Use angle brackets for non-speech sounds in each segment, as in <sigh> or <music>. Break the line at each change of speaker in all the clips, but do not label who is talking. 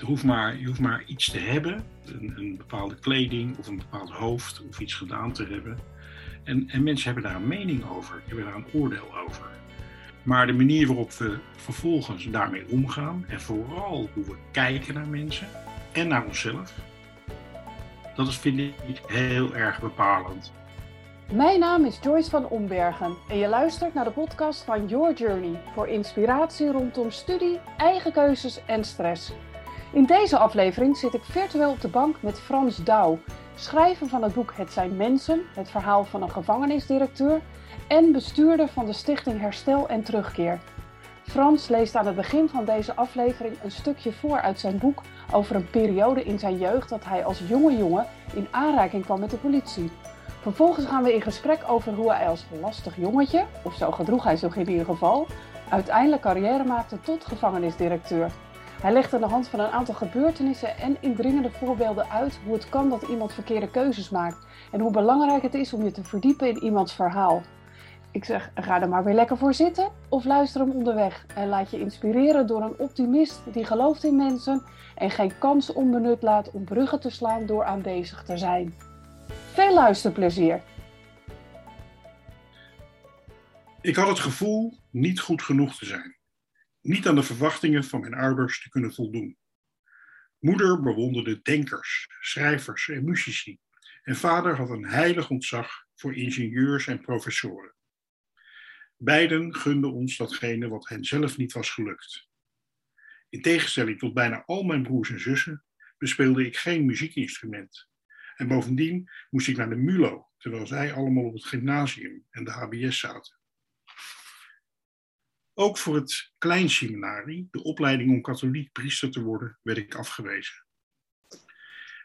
Hoeft maar, je hoeft maar iets te hebben, een, een, bepaalde kleding of een bepaald hoofd of iets gedaan te hebben. En, en mensen hebben daar een mening over, hebben daar een oordeel over. Maar de manier waarop we vervolgens daarmee omgaan en vooral hoe we kijken naar mensen en naar onszelf, dat is vind ik heel erg bepalend.
Mijn naam is Joyce van Ombergen en je luistert naar de podcast van Your Journey voor inspiratie rondom studie, eigen keuzes en stress. In deze aflevering zit ik virtueel op de bank met Frans Douw, schrijver van het boek Het zijn mensen, het verhaal van een gevangenisdirecteur en bestuurder van de stichting Herstel en Terugkeer. Frans leest aan het begin van deze aflevering een stukje voor uit zijn boek over een periode in zijn jeugd dat hij als jonge jongen in aanraking kwam met de politie. Vervolgens gaan we in gesprek over hoe hij als lastig jongetje, of zo gedroeg hij zich in ieder geval, uiteindelijk carrière maakte tot gevangenisdirecteur. Hij legt aan de hand van een aantal gebeurtenissen en indringende voorbeelden uit hoe het kan dat iemand verkeerde keuzes maakt en hoe belangrijk het is om je te verdiepen in iemands verhaal. Ik zeg, ga er maar weer lekker voor zitten of luister hem onderweg en laat je inspireren door een optimist die gelooft in mensen en geen kans onbenut laat om bruggen te slaan door aanwezig te zijn. Veel luisterplezier!
Ik had het gevoel niet goed genoeg te zijn. Niet aan de verwachtingen van mijn ouders te kunnen voldoen. Moeder bewonderde denkers, schrijvers en muzici. En vader had een heilig ontzag voor ingenieurs en professoren. Beiden gunden ons datgene wat hen zelf niet was gelukt. In tegenstelling tot bijna al mijn broers en zussen bespeelde ik geen muziekinstrument. En bovendien moest ik naar de MULO, terwijl zij allemaal op het gymnasium en de HBS zaten. Ook voor het kleinseminarie, de opleiding om katholiek priester te worden, werd ik afgewezen.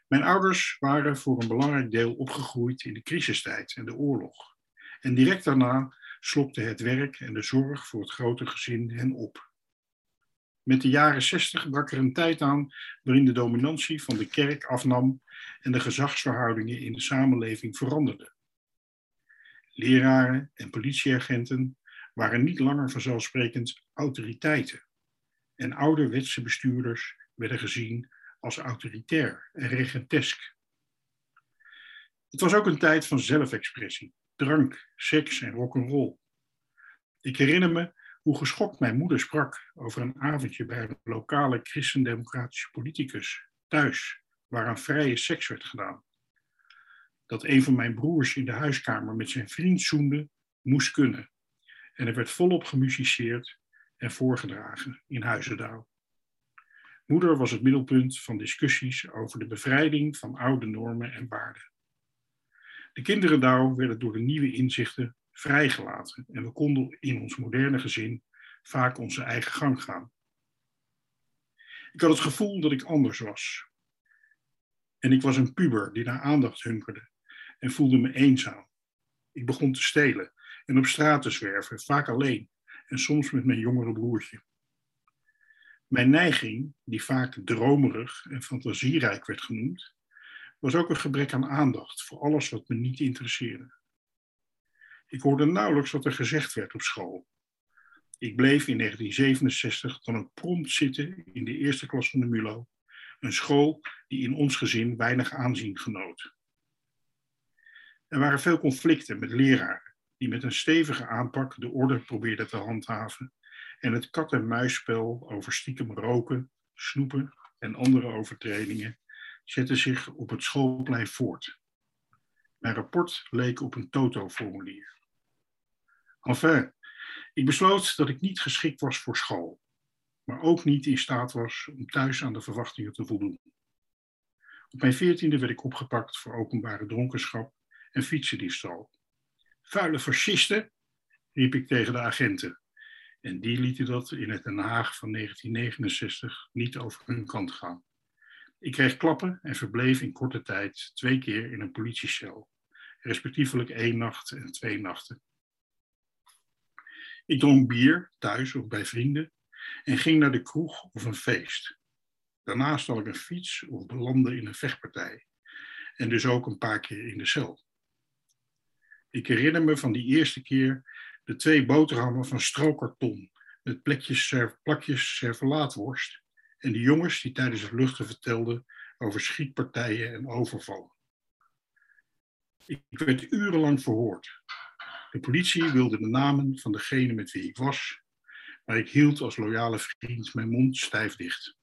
Mijn ouders waren voor een belangrijk deel opgegroeid in de crisistijd en de oorlog. En direct daarna slokte het werk en de zorg voor het grote gezin hen op. Met de jaren zestig brak er een tijd aan waarin de dominantie van de kerk afnam en de gezagsverhoudingen in de samenleving veranderden. Leraren en politieagenten waren niet langer vanzelfsprekend autoriteiten. En ouderwetse bestuurders werden gezien als autoritair en regentesk. Het was ook een tijd van zelfexpressie, drank, seks en rock'n'roll. Ik herinner me hoe geschokt mijn moeder sprak over een avondje bij een lokale christendemocratische politicus thuis, waar aan vrije seks werd gedaan. Dat een van mijn broers in de huiskamer met zijn vriend zoende, moest kunnen. En er werd volop gemusiceerd en voorgedragen in Huizendaal. Moeder was het middelpunt van discussies over de bevrijding van oude normen en waarden. De kinderen Douw werden door de nieuwe inzichten vrijgelaten en we konden in ons moderne gezin vaak onze eigen gang gaan. Ik had het gevoel dat ik anders was. En ik was een puber die naar aandacht hunkerde en voelde me eenzaam. Ik begon te stelen en op straat te zwerven, vaak alleen en soms met mijn jongere broertje. Mijn neiging, die vaak dromerig en fantasierijk werd genoemd, was ook een gebrek aan aandacht voor alles wat me niet interesseerde. Ik hoorde nauwelijks wat er gezegd werd op school. Ik bleef in 1967 dan ook prompt zitten in de eerste klas van de MULO, een school die in ons gezin weinig aanzien genoot. Er waren veel conflicten met leraren die met een stevige aanpak de orde probeerden te handhaven en het kat-en-muisspel over stiekem roken, snoepen en andere overtredingen zette zich op het schoolplein voort. Mijn rapport leek op een toto-formulier. Enfin, ik besloot dat ik niet geschikt was voor school, maar ook niet in staat was om thuis aan de verwachtingen te voldoen. Op mijn veertiende werd ik opgepakt voor openbare dronkenschap en fietsendiefstal. Vuile fascisten, riep ik tegen de agenten. En die lieten dat in het Den Haag van 1969 niet over hun kant gaan. Ik kreeg klappen en verbleef in korte tijd twee keer in een politiecel, respectievelijk één nacht en twee nachten. Ik dronk bier, thuis of bij vrienden, en ging naar de kroeg of een feest. Daarna stal ik een fiets of belandde in een vechtpartij. En dus ook een paar keer in de cel. Ik herinner me van die eerste keer de twee boterhammen van strookkarton met plekjes, plakjes servelaatworst en de jongens die tijdens het luchten vertelden over schietpartijen en overvallen. Ik werd urenlang verhoord. De politie wilde de namen van degene met wie ik was, maar ik hield als loyale vriend mijn mond stijf dicht.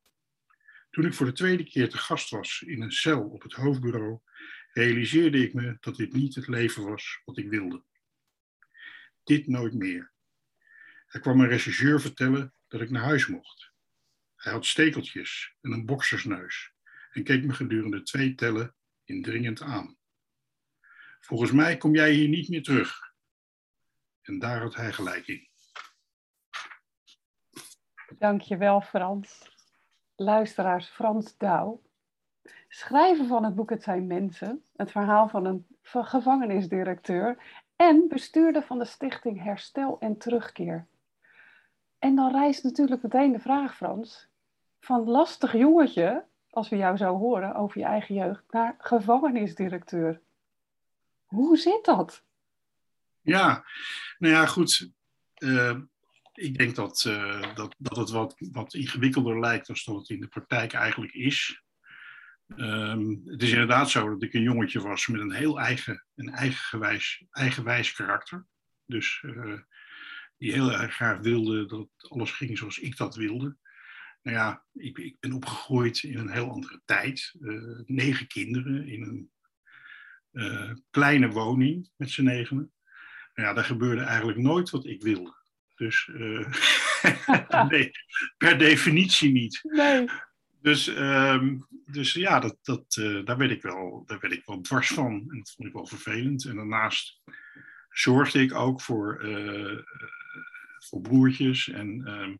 Toen ik voor de tweede keer te gast was in een cel op het hoofdbureau, realiseerde ik me dat dit niet het leven was wat ik wilde. Dit nooit meer. Er kwam een regisseur vertellen dat ik naar huis mocht. Hij had stekeltjes en een boksersneus en keek me gedurende twee tellen indringend aan. Volgens mij kom jij hier niet meer terug. En daar had hij gelijk in.
Dankjewel Frans. Luisteraars Frans Douw. Schrijver van het boek Het zijn mensen. Het verhaal van een gevangenisdirecteur. En bestuurder van de stichting Herstel en Terugkeer. En dan rijst natuurlijk meteen de vraag Frans. Van lastig jongetje, als we jou zo horen over je eigen jeugd, naar gevangenisdirecteur. Hoe zit dat?
Ja, nou ja, goed. Uh, ik denk dat, uh, dat, dat het wat, wat ingewikkelder lijkt dan dat het in de praktijk eigenlijk is. Um, het is inderdaad zo dat ik een jongetje was met een heel eigen, een eigenwijs, eigenwijs karakter. Dus uh, die heel erg graag wilde dat alles ging zoals ik dat wilde. Nou ja, ik, ben opgegroeid in een heel andere tijd. Uh, negen kinderen in een uh, kleine woning met z'n negenen. Nou ja, daar gebeurde eigenlijk nooit wat ik wilde. Dus <laughs> nee, per definitie niet.
Nee.
Dus, um, dus ja, dat, dat, uh, daar, werd ik wel, daar werd ik wel dwars van. En dat vond ik wel vervelend. En daarnaast zorgde ik ook voor, uh, voor broertjes. En ehm,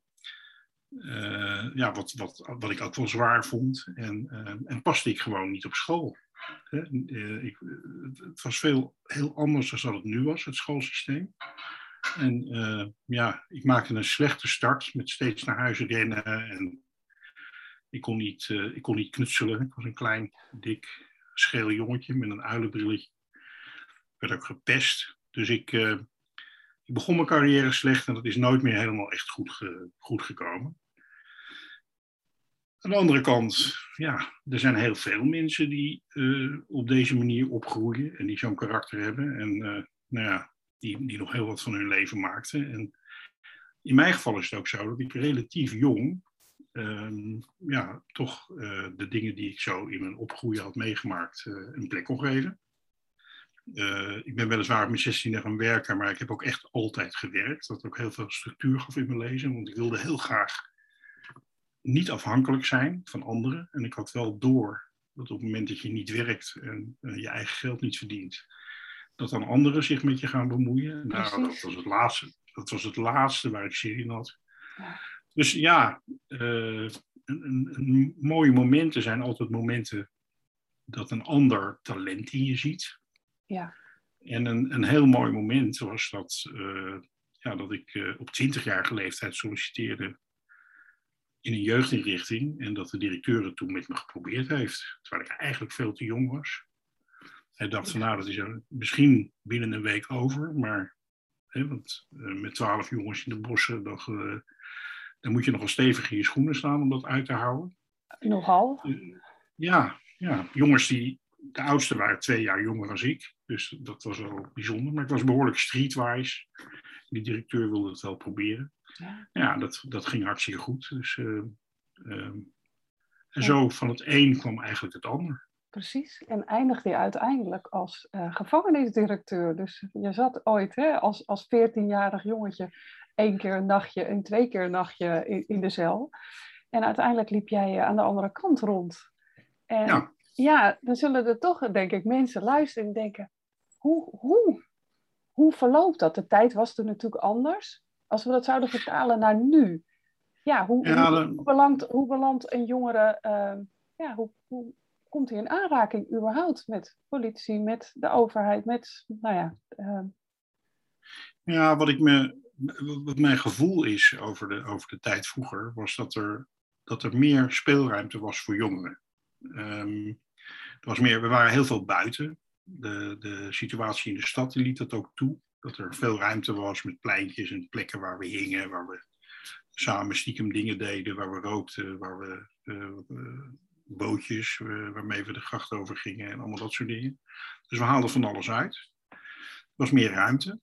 ja, wat, wat, wat ik ook wel zwaar vond. En, ehm, en paste ik gewoon niet op school. Uh, ik, het was veel heel anders dan dat het nu was, het schoolsysteem. En ja, ik maakte een slechte start met steeds naar huis rennen. En ik kon niet, uh, ik kon niet knutselen. Ik was een klein, dik, scheel jongetje met een uilenbrilletje. Ik werd ook gepest. Dus ik, ik begon mijn carrière slecht en dat is nooit meer helemaal echt goed, goed gekomen. Aan de andere kant, ja, er zijn heel veel mensen die uh, op deze manier opgroeien en die zo'n karakter hebben en nou ja, die, die nog heel wat van hun leven maakten. En in mijn geval is het ook zo dat ik relatief jong, um, ja, toch uh, de dingen die ik zo in mijn opgroeien had meegemaakt een plek kon geven. ik ben weliswaar op mijn 16 gaan werken, maar ik heb ook echt altijd gewerkt. Dat ook heel veel structuur gaf in mijn leven, want ik wilde heel graag niet afhankelijk zijn van anderen. En ik had wel door dat op het moment dat je niet werkt en je eigen geld niet verdient, dat dan anderen zich met je gaan bemoeien. Nou, dat was, het laatste, dat was het laatste waar ik zin in had. Ja. Dus ja, uh, een, mooie momenten zijn altijd momenten dat een ander talent in je ziet.
Ja.
En een, een heel mooi moment was dat, uh, ja, dat ik op 20-jarige leeftijd solliciteerde in een jeugdinrichting en dat de directeur het toen met me geprobeerd heeft, terwijl ik eigenlijk veel te jong was. Hij dacht van nou, dat is misschien binnen een week over, maar hè, want, uh, met twaalf jongens in de bossen, dan, dan moet je nogal stevig in je schoenen staan om dat uit te houden.
Nogal?
Uh, ja, ja, jongens die, de oudste waren twee jaar jonger dan ik, dus dat was wel bijzonder. Maar ik was behoorlijk streetwise. Die directeur wilde het wel proberen. Ja, ja dat, dat ging hartstikke goed. Dus, uh, uh, en zo van het een kwam eigenlijk het ander.
Precies, en eindigde je uiteindelijk als uh, gevangenisdirecteur. Dus je zat ooit hè, als, als 14-jarig jongetje één keer een nachtje en twee keer een nachtje in, in de cel. En uiteindelijk liep jij aan de andere kant rond. En ja. ja, dan zullen er toch, denk ik, mensen luisteren en denken: hoe, hoe, hoe verloopt dat? De tijd was toen natuurlijk anders. Als we dat zouden vertalen naar nu. Ja, hoe, ja, hoe, belandt, hoe belandt een jongere, uh, ja, hoe, hoe, komt hij in aanraking überhaupt met politie, met de overheid, met, nou ja. Uh...
Ja, wat, ik me, wat mijn gevoel is over de, over de tijd vroeger, was dat er, dat er meer speelruimte was voor jongeren. Um, er was meer, we waren heel veel buiten. De, de situatie in de stad liet dat ook toe dat er veel ruimte was met pleintjes en plekken waar we hingen, waar we samen stiekem dingen deden waar we rookten, waar we bootjes waarmee we de gracht over gingen en allemaal dat soort dingen. Dus we haalden van alles uit. Er was meer ruimte.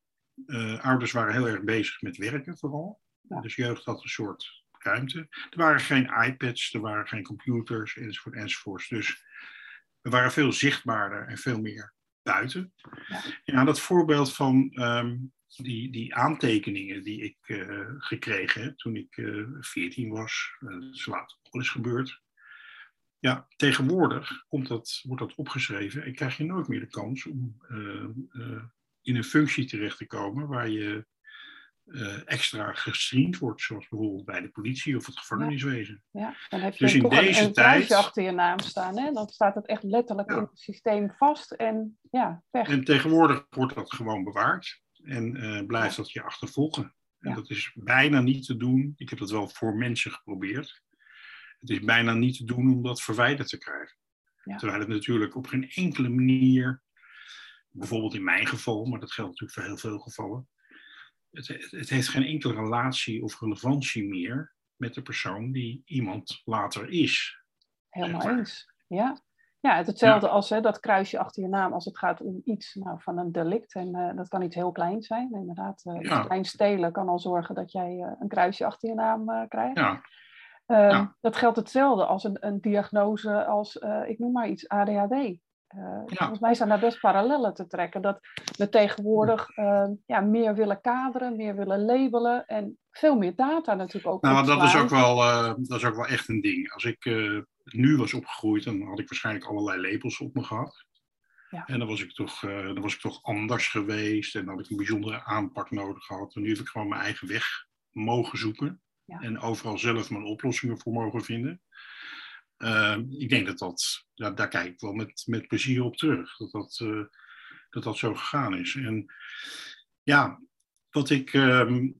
Ouders waren heel erg bezig met werken vooral. Dus jeugd had een soort ruimte. Er waren geen iPads, er waren geen computers enzovoort enzovoort. Dus we waren veel zichtbaarder en veel meer buiten. Ja, ja dat voorbeeld van ehm, die, die aantekeningen die ik uh, gekregen heb toen ik uh, eh, 14 was, uh, dat is later nog eens gebeurd. Ja, tegenwoordig komt dat, wordt dat opgeschreven en krijg je nooit meer de kans om in een functie terecht te komen waar je extra gestreamd wordt, zoals bijvoorbeeld bij de politie of het gevangeniswezen.
Ja, dan heb je dus in deze een, tijd achter je naam staan, hè? dan staat het echt letterlijk in het systeem vast en ja, weg.
En tegenwoordig wordt dat gewoon bewaard en uh, blijft dat je achtervolgen. En dat is bijna niet te doen. Ik heb dat wel voor mensen geprobeerd. Het is bijna niet te doen om dat verwijderd te krijgen. Terwijl het natuurlijk op geen enkele manier, bijvoorbeeld in mijn geval, maar dat geldt natuurlijk voor heel veel gevallen, het, het heeft geen enkele relatie of relevantie meer met de persoon die iemand later is.
Helemaal eens, ja. Ja, het hetzelfde als hè, dat kruisje achter je naam als het gaat om iets nou, van een delict. En uh, dat kan iets heel kleins zijn. Inderdaad, uh, ja. klein stelen kan al zorgen dat jij uh, een kruisje achter je naam krijgt. Ja. Ehm, dat geldt hetzelfde als een, een diagnose als, ik noem maar iets, ADHD. Ja. Volgens mij zijn daar best parallellen te trekken. Dat we tegenwoordig ehm, ja, meer willen kaderen, meer willen labelen en veel meer data natuurlijk ook.
Nou, dat is ook, wel, dat is ook wel echt een ding. Als ik nu was opgegroeid, dan had ik waarschijnlijk allerlei labels op me gehad. Ja. En dan was, ik toch, uh, dan was ik toch anders geweest en dan had ik een bijzondere aanpak nodig gehad. En nu heb ik gewoon mijn eigen weg mogen zoeken. Ja. En overal zelf mijn oplossingen voor mogen vinden. Uh, ik denk dat dat, ja, daar kijk ik wel met, met plezier op terug. Dat dat, uh, dat dat zo gegaan is. En ja, wat ik, uh,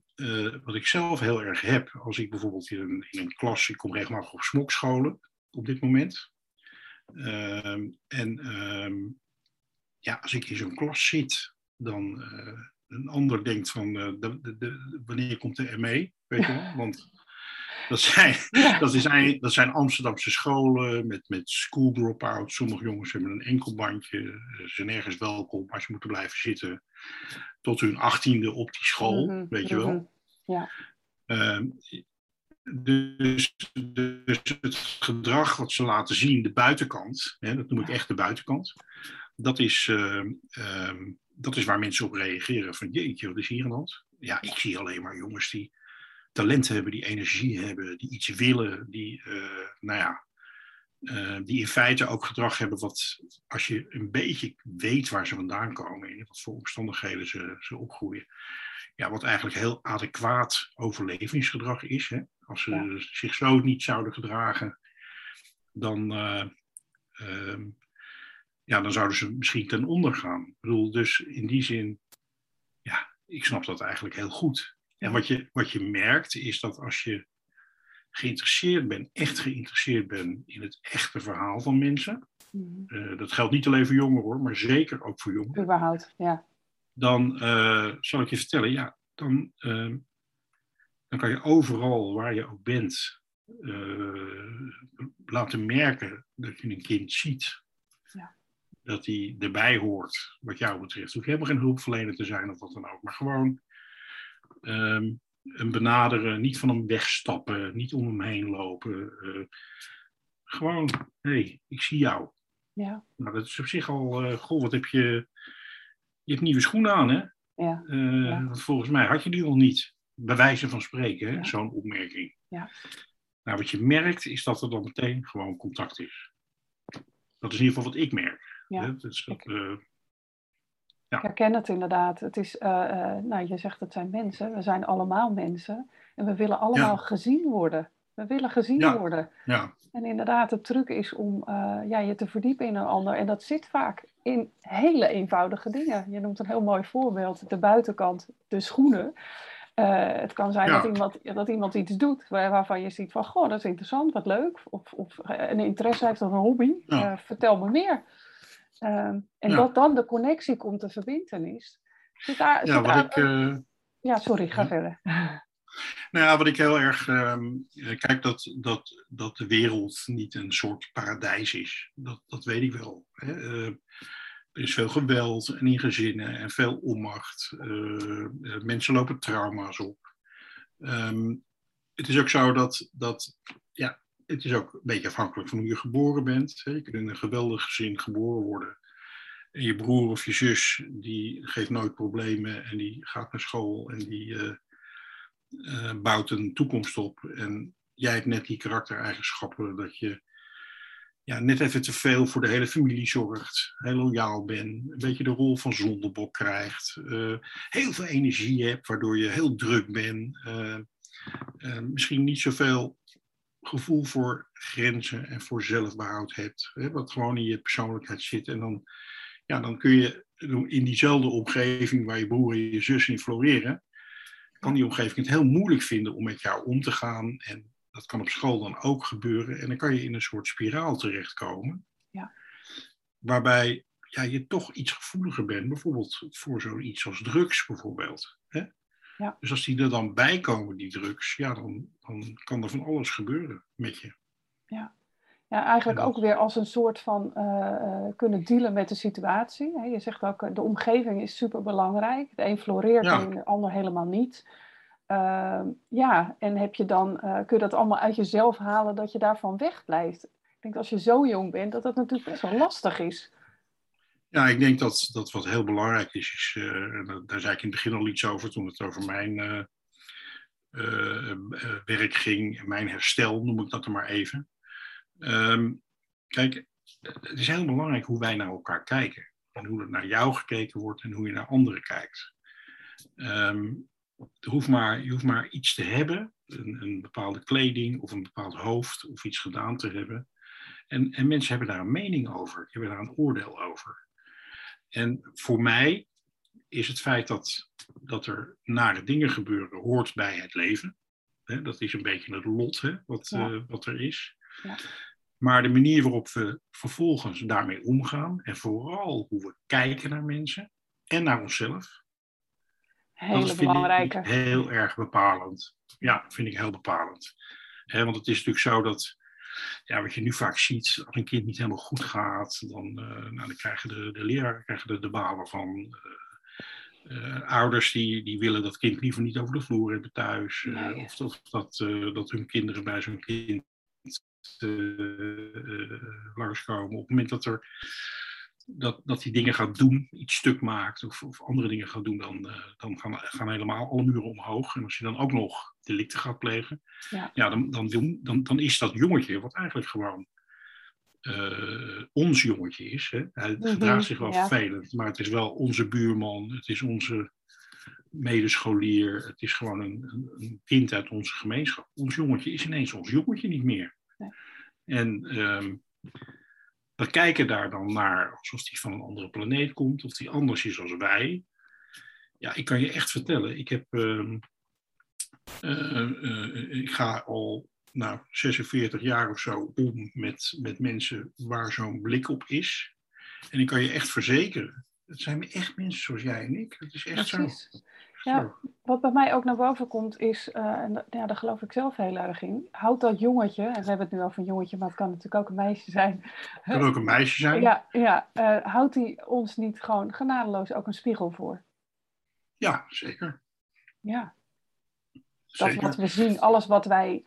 wat ik zelf heel erg heb, als ik bijvoorbeeld in een, in een klas, ik kom regelmatig op smokscholen op dit moment. Ehm, en ehm, ja, als ik in zo'n klas zit, dan uh, een ander denkt van de, de, wanneer komt de ME, weet je wel? Want dat zijn, dat, is dat zijn Amsterdamse scholen met, met school drop-out. Sommige jongens hebben een enkelbandje, ze zijn nergens welkom, maar ze moeten blijven zitten tot hun achttiende op die school, mhm, weet je wel. Mhm. Ja. Uh, dus, dus, het gedrag wat ze laten zien, de buitenkant, hè, dat noem ik echt de buitenkant, dat is, uh, uh, dat is waar mensen op reageren. Van jeetje, wat is hier aan de hand? Ja, ik zie alleen maar jongens die talent hebben, die energie hebben, die iets willen, die, uh, nou ja, uh, die in feite ook gedrag hebben wat, als je een beetje weet waar ze vandaan komen en wat voor omstandigheden ze, ze opgroeien, ja, wat eigenlijk heel adequaat overlevingsgedrag is. Hè? Als ze zich zo niet zouden gedragen, dan, uh, ja, dan zouden ze misschien ten onder gaan. Ik bedoel, dus in die zin, ja, ik snap dat eigenlijk heel goed. En wat je, wat je merkt is dat als je geïnteresseerd bent, echt geïnteresseerd bent in het echte verhaal van mensen, uh, dat geldt niet alleen voor jongeren hoor, maar zeker ook voor jongeren.
Überhaupt, ja.
Dan uh, zal ik je vertellen, ja, dan, uh, dan kan je overal waar je ook bent uh, laten merken dat je een kind ziet. Ja. Dat hij erbij hoort, wat jou betreft. Hoef je helemaal geen hulpverlener te zijn of wat dan ook. Maar gewoon um, een benaderen, niet van hem wegstappen, niet om hem heen lopen. Uh, gewoon, hé, hey, ik zie jou. Ja. Nou, dat is op zich al, uh, goh, wat heb je... Je hebt nieuwe schoenen aan, hè? Ja. Uh, ja. Volgens mij had je die al niet bij wijze van spreken, zo'n opmerking. Ja. Nou, wat je merkt is dat er dan meteen gewoon contact is. Dat is in ieder geval wat ik merk. Ja. Hè? Dat,
uh, ja. Ik herken het inderdaad. Het is, uh, nou, je zegt het zijn mensen. We zijn allemaal mensen. En we willen allemaal gezien worden. We willen gezien worden. Ja. En inderdaad, het truc is om ja, je te verdiepen in een ander. En dat zit vaak in hele eenvoudige dingen. Je noemt een heel mooi voorbeeld. De buitenkant, de schoenen. Het kan zijn dat, iemand, dat iemand iets doet waarvan je ziet van, goh, dat is interessant, wat leuk. Of, of een interesse heeft of een hobby. Vertel me meer. Uh, en dat dan de connectie komt, de verbindenis. Zit daar,
ja, wat ik,
ja, sorry, ga verder. <laughs>
Nou ja, wat ik heel erg ehm, kijk, dat, dat, dat de wereld niet een soort paradijs is. Dat, dat weet ik wel. Hè. Uh, er is veel geweld en in gezinnen en veel onmacht. Uh, mensen lopen trauma's op. Um, het is ook zo dat, dat ja, het is ook een beetje afhankelijk van hoe je geboren bent. Je kunt in een geweldig gezin geboren worden. En je broer of je zus, die geeft nooit problemen en die gaat naar school en die uh, uh, bouwt een toekomst op. En jij hebt net die karaktereigenschappen dat je ja, net even te veel voor de hele familie zorgt, heel loyaal bent, een beetje de rol van zondebok krijgt, uh, heel veel energie hebt, waardoor je heel druk bent, misschien niet zoveel gevoel voor grenzen en voor zelfbehoud hebt, hè, wat gewoon in je persoonlijkheid zit. En dan, ja, dan kun je in diezelfde omgeving waar je broer en je zus in floreren, kan die omgeving het heel moeilijk vinden om met jou om te gaan. En dat kan op school dan ook gebeuren. En dan kan je in een soort spiraal terechtkomen. Ja. Waarbij ja, je toch iets gevoeliger bent, bijvoorbeeld voor zoiets als drugs bijvoorbeeld. Ja. Dus als die er dan bij komen, die drugs, ja, dan, dan kan er van alles gebeuren met je.
Ja, ja eigenlijk ook weer als een soort van uh, kunnen dealen met de situatie. Je zegt ook, eh, de omgeving is super belangrijk. De een floreert en de ander helemaal niet. Uh, ja, en heb je dan, uh, kun je dat allemaal uit jezelf halen dat je daarvan wegblijft? Ik denk als je zo jong bent, dat dat natuurlijk best wel lastig is.
Ja, ik denk dat, dat wat heel belangrijk is, is uh, daar zei ik in het begin al iets over toen het over mijn uh, uh, werk ging, mijn herstel noem ik dat er maar even. Um, kijk, het is heel belangrijk hoe wij naar elkaar kijken en hoe er naar jou gekeken wordt en hoe je naar anderen kijkt. Um, er hoeft maar, je hoeft maar iets te hebben, een, een, bepaalde kleding of een bepaald hoofd of iets gedaan te hebben. En, en mensen hebben daar een mening over, hebben daar een oordeel over. En voor mij is het feit dat, dat er nare dingen gebeuren, hoort bij het leven. dat is een beetje het lot hè, wat, eh, wat er is. Ja. Maar de manier waarop we vervolgens daarmee omgaan en vooral hoe we kijken naar mensen en naar onszelf.
Hele dat belangrijke.
Heel erg bepalend. Ja, vind ik heel bepalend. want het is natuurlijk zo dat ja, wat je nu vaak ziet, als een kind niet helemaal goed gaat, dan, uh, nou, dan krijgen de, de leraren krijgen er de balen van. Uh, ouders die, die willen dat kind liever niet over de vloer hebben thuis. Of dat, dat, dat hun kinderen bij zo'n kind langskomen. Op het moment dat er dat, dat hij dingen gaat doen, iets stuk maakt of, of andere dingen gaat doen, dan, uh, dan gaan, gaan helemaal alle muren omhoog. En als je dan ook nog delicten gaat plegen, ja. ja dan, dan, dan, dan is dat jongetje, wat eigenlijk gewoon uh, ons jongetje is. Hè? Hij mm gedraagt zich wel vervelend, maar het is wel onze buurman, het is onze medescholier, het is gewoon een, een, een, kind uit onze gemeenschap. Ons jongetje is ineens ons jongetje niet meer. Nee. En um, we kijken daar dan naar alsof die van een andere planeet komt, of die anders is als wij. Ja, ik kan je echt vertellen, ik heb. Uh, uh, uh, ik ga al nou, 46 jaar of zo om met, met mensen waar zo'n blik op is. En ik kan je echt verzekeren, het zijn echt mensen zoals jij en ik. Het is echt Precies. zo.
Ja, wat bij mij ook naar boven komt is, uh, en ja, daar geloof ik zelf heel erg in, houdt dat jongetje, en we hebben het nu over een jongetje, maar het kan natuurlijk ook een meisje zijn.
Het kan ook een meisje zijn.
Ja, ja uh, houdt hij ons niet gewoon genadeloos ook een spiegel voor?
Ja, zeker.
Ja. Dat wat we zien, alles wat wij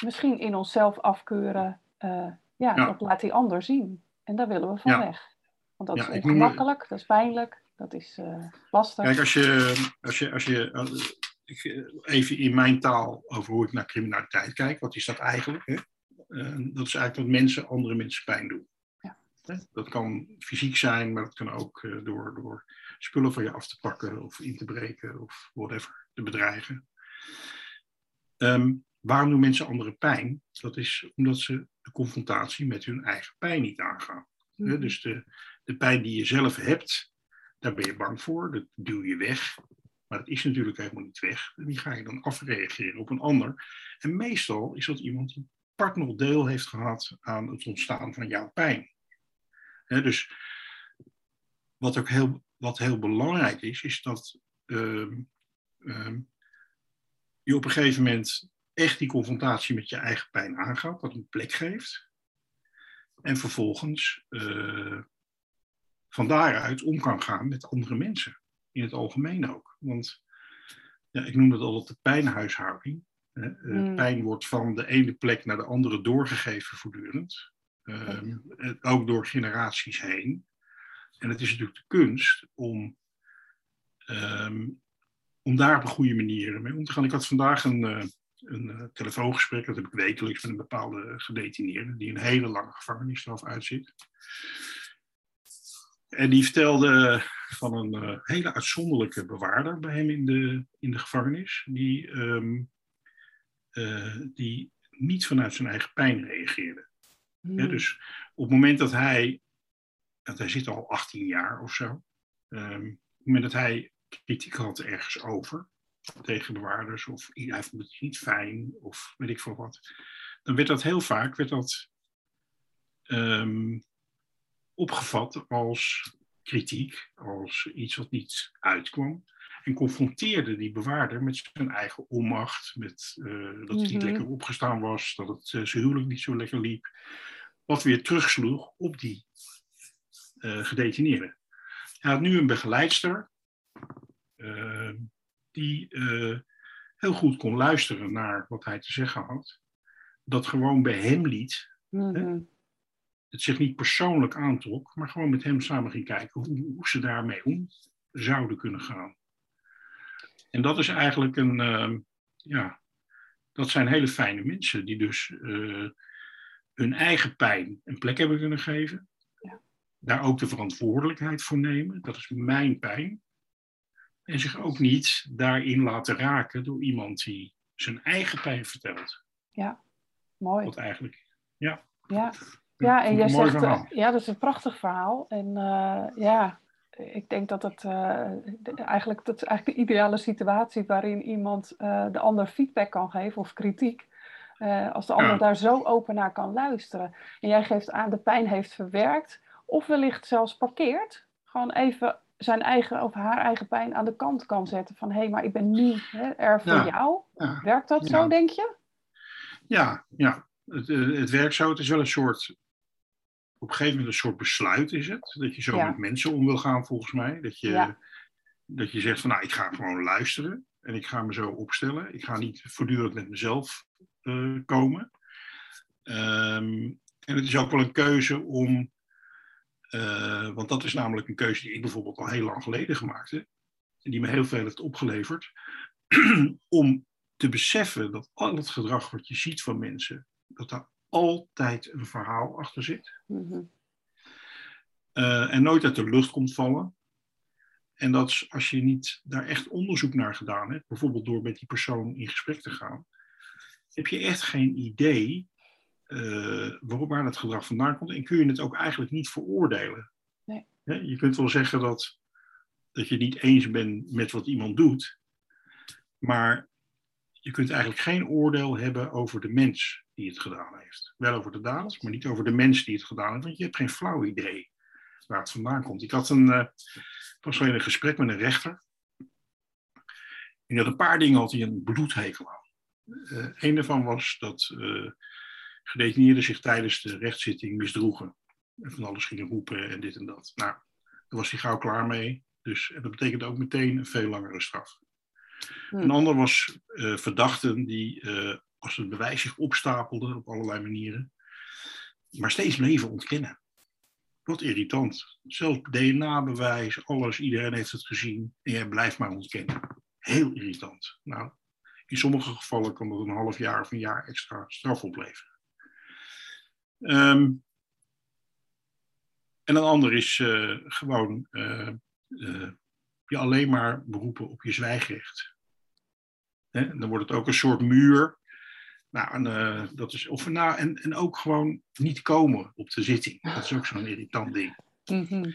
misschien in onszelf afkeuren, uh, ja, ja, dat laat die ander zien. En daar willen we van weg. Want dat is ongemakkelijk, dat is pijnlijk. Dat is uh, lastig.
Kijk, als je, als je, als je eh, even in mijn taal over hoe ik naar criminaliteit kijk, wat is dat eigenlijk? Hè? Dat is eigenlijk dat mensen andere mensen pijn doen. Ja. Dat kan fysiek zijn, maar dat kan ook door, door spullen van je af te pakken of in te breken of whatever, te bedreigen. Um, waarom doen mensen andere pijn? Dat is omdat ze de confrontatie met hun eigen pijn niet aangaan. Mm Dus de, de pijn die je zelf hebt, daar ben je bang voor, dat duw je weg. Maar dat is natuurlijk helemaal niet weg. Die ga je dan afreageren op een ander. En meestal is dat iemand die part deel heeft gehad aan het ontstaan van jouw pijn. dus wat ook heel, wat heel belangrijk is, is dat uh, je op een gegeven moment echt die confrontatie met je eigen pijn aangaat, dat een plek geeft. En vervolgens uh, van daaruit om kan gaan met andere mensen. In het algemeen ook. Want ja, ik noem dat altijd de pijnhuishouding. Uh, Pijn wordt van de ene plek naar de andere doorgegeven voortdurend. Uh, ook door generaties heen. En het is natuurlijk de kunst om, um, om daar op een goede manier mee om te gaan. Ik had vandaag een, uh, een telefoongesprek, dat heb ik wekelijks met een bepaalde gedetineerde, die een hele lange gevangenisstraf uitzit. En die vertelde van een uh, hele uitzonderlijke bewaarder bij hem in de, in de gevangenis, die, um, uh, die niet vanuit zijn eigen pijn reageerde. Hmm. Ja, dus op het moment dat hij, want hij zit al 18 jaar of zo, um, op het moment dat hij kritiek had ergens over, tegen bewaarders, of hij vond het niet fijn, of weet ik veel wat, dan werd dat heel vaak werd dat, um, opgevat als kritiek, als iets wat niet uitkwam. En confronteerde die bewaarder met zijn eigen onmacht, met uh, dat hij niet mhm. lekker opgestaan was, dat het uh, zijn huwelijk niet zo lekker liep. Wat weer terugsloeg op die uh, gedetineerde. Hij had nu een begeleidster die heel goed kon luisteren naar wat hij te zeggen had. Dat gewoon bij hem liet. Mm het zich niet persoonlijk aantrok, maar gewoon met hem samen ging kijken hoe, hoe ze daarmee om zouden kunnen gaan. En dat is eigenlijk een, uh, ja, dat zijn hele fijne mensen die dus uh, hun eigen pijn een plek hebben kunnen geven. Ja. Daar ook de verantwoordelijkheid voor nemen. Dat is mijn pijn. En zich ook niet daarin laten raken door iemand die zijn eigen pijn vertelt.
Ja, mooi.
Wat eigenlijk, ja.
Ja, ja, en jij zegt, uh, ja, dat is een prachtig verhaal. En uh, ja, ik denk dat het uh, eigenlijk, dat is eigenlijk de ideale situatie waarin iemand de ander feedback kan geven of kritiek. als de ander daar zo open naar kan luisteren. En jij geeft aan de pijn heeft verwerkt, of wellicht zelfs parkeert. Gewoon even zijn eigen of haar eigen pijn aan de kant kan zetten. Van hé, hey, maar ik ben nu hè, er voor jou. Werkt dat zo, denk je?
Ja, ja. Het, het werkt zo. Het is wel een soort op een gegeven moment een soort besluit is het. Dat je zo met mensen om wil gaan, volgens mij. Dat je, dat je zegt van nou, ik ga gewoon luisteren. En ik ga me zo opstellen. Ik ga niet voortdurend met mezelf uh, komen. Um, en het is ook wel een keuze om. Uh, want dat is namelijk een keuze die ik bijvoorbeeld al heel lang geleden gemaakt heb. En die me heel veel heeft opgeleverd. <clears throat> om te beseffen dat al het gedrag wat je ziet van mensen. Dat daar altijd een verhaal achter zit. Mhm. Eh, en nooit uit de lucht komt vallen. En dat als je niet daar echt onderzoek naar gedaan hebt, bijvoorbeeld door met die persoon in gesprek te gaan, heb je echt geen idee uh, waar het gedrag vandaan komt en kun je het ook eigenlijk niet veroordelen. Nee. je kunt wel zeggen dat, dat je niet eens bent met wat iemand doet, maar je kunt eigenlijk geen oordeel hebben over de mens die het gedaan heeft. Wel over de daad, maar niet over de mens die het gedaan heeft, want je hebt geen flauw idee waar het vandaan komt. Ik had een, uh, pas een gesprek met een rechter. En die had een paar dingen had hij een bloedhekel aan. Uh, een daarvan was dat uh, gedetineerden zich tijdens de rechtszitting misdroegen. En van alles gingen roepen en dit en dat. Nou, daar was hij gauw klaar mee. Dus, en dat betekende ook meteen een veel langere straf. Een hmm. ander was uh, verdachten die uh, als het bewijs zich opstapelde op allerlei manieren, maar steeds bleven ontkennen. Wat irritant. Zelfs DNA-bewijs, alles, iedereen heeft het gezien en jij blijft maar ontkennen. Heel irritant. Nou, in sommige gevallen kan dat een half jaar of een jaar extra straf opleveren. Um, en een ander is uh, gewoon uh, uh, je alleen maar beroepen op je zwijgrecht. Dan wordt het ook een soort muur. Nou, en, uh, dat is, of, nou, en, en ook gewoon niet komen op de zitting. Dat is ook zo'n irritant ding. Mm-hmm.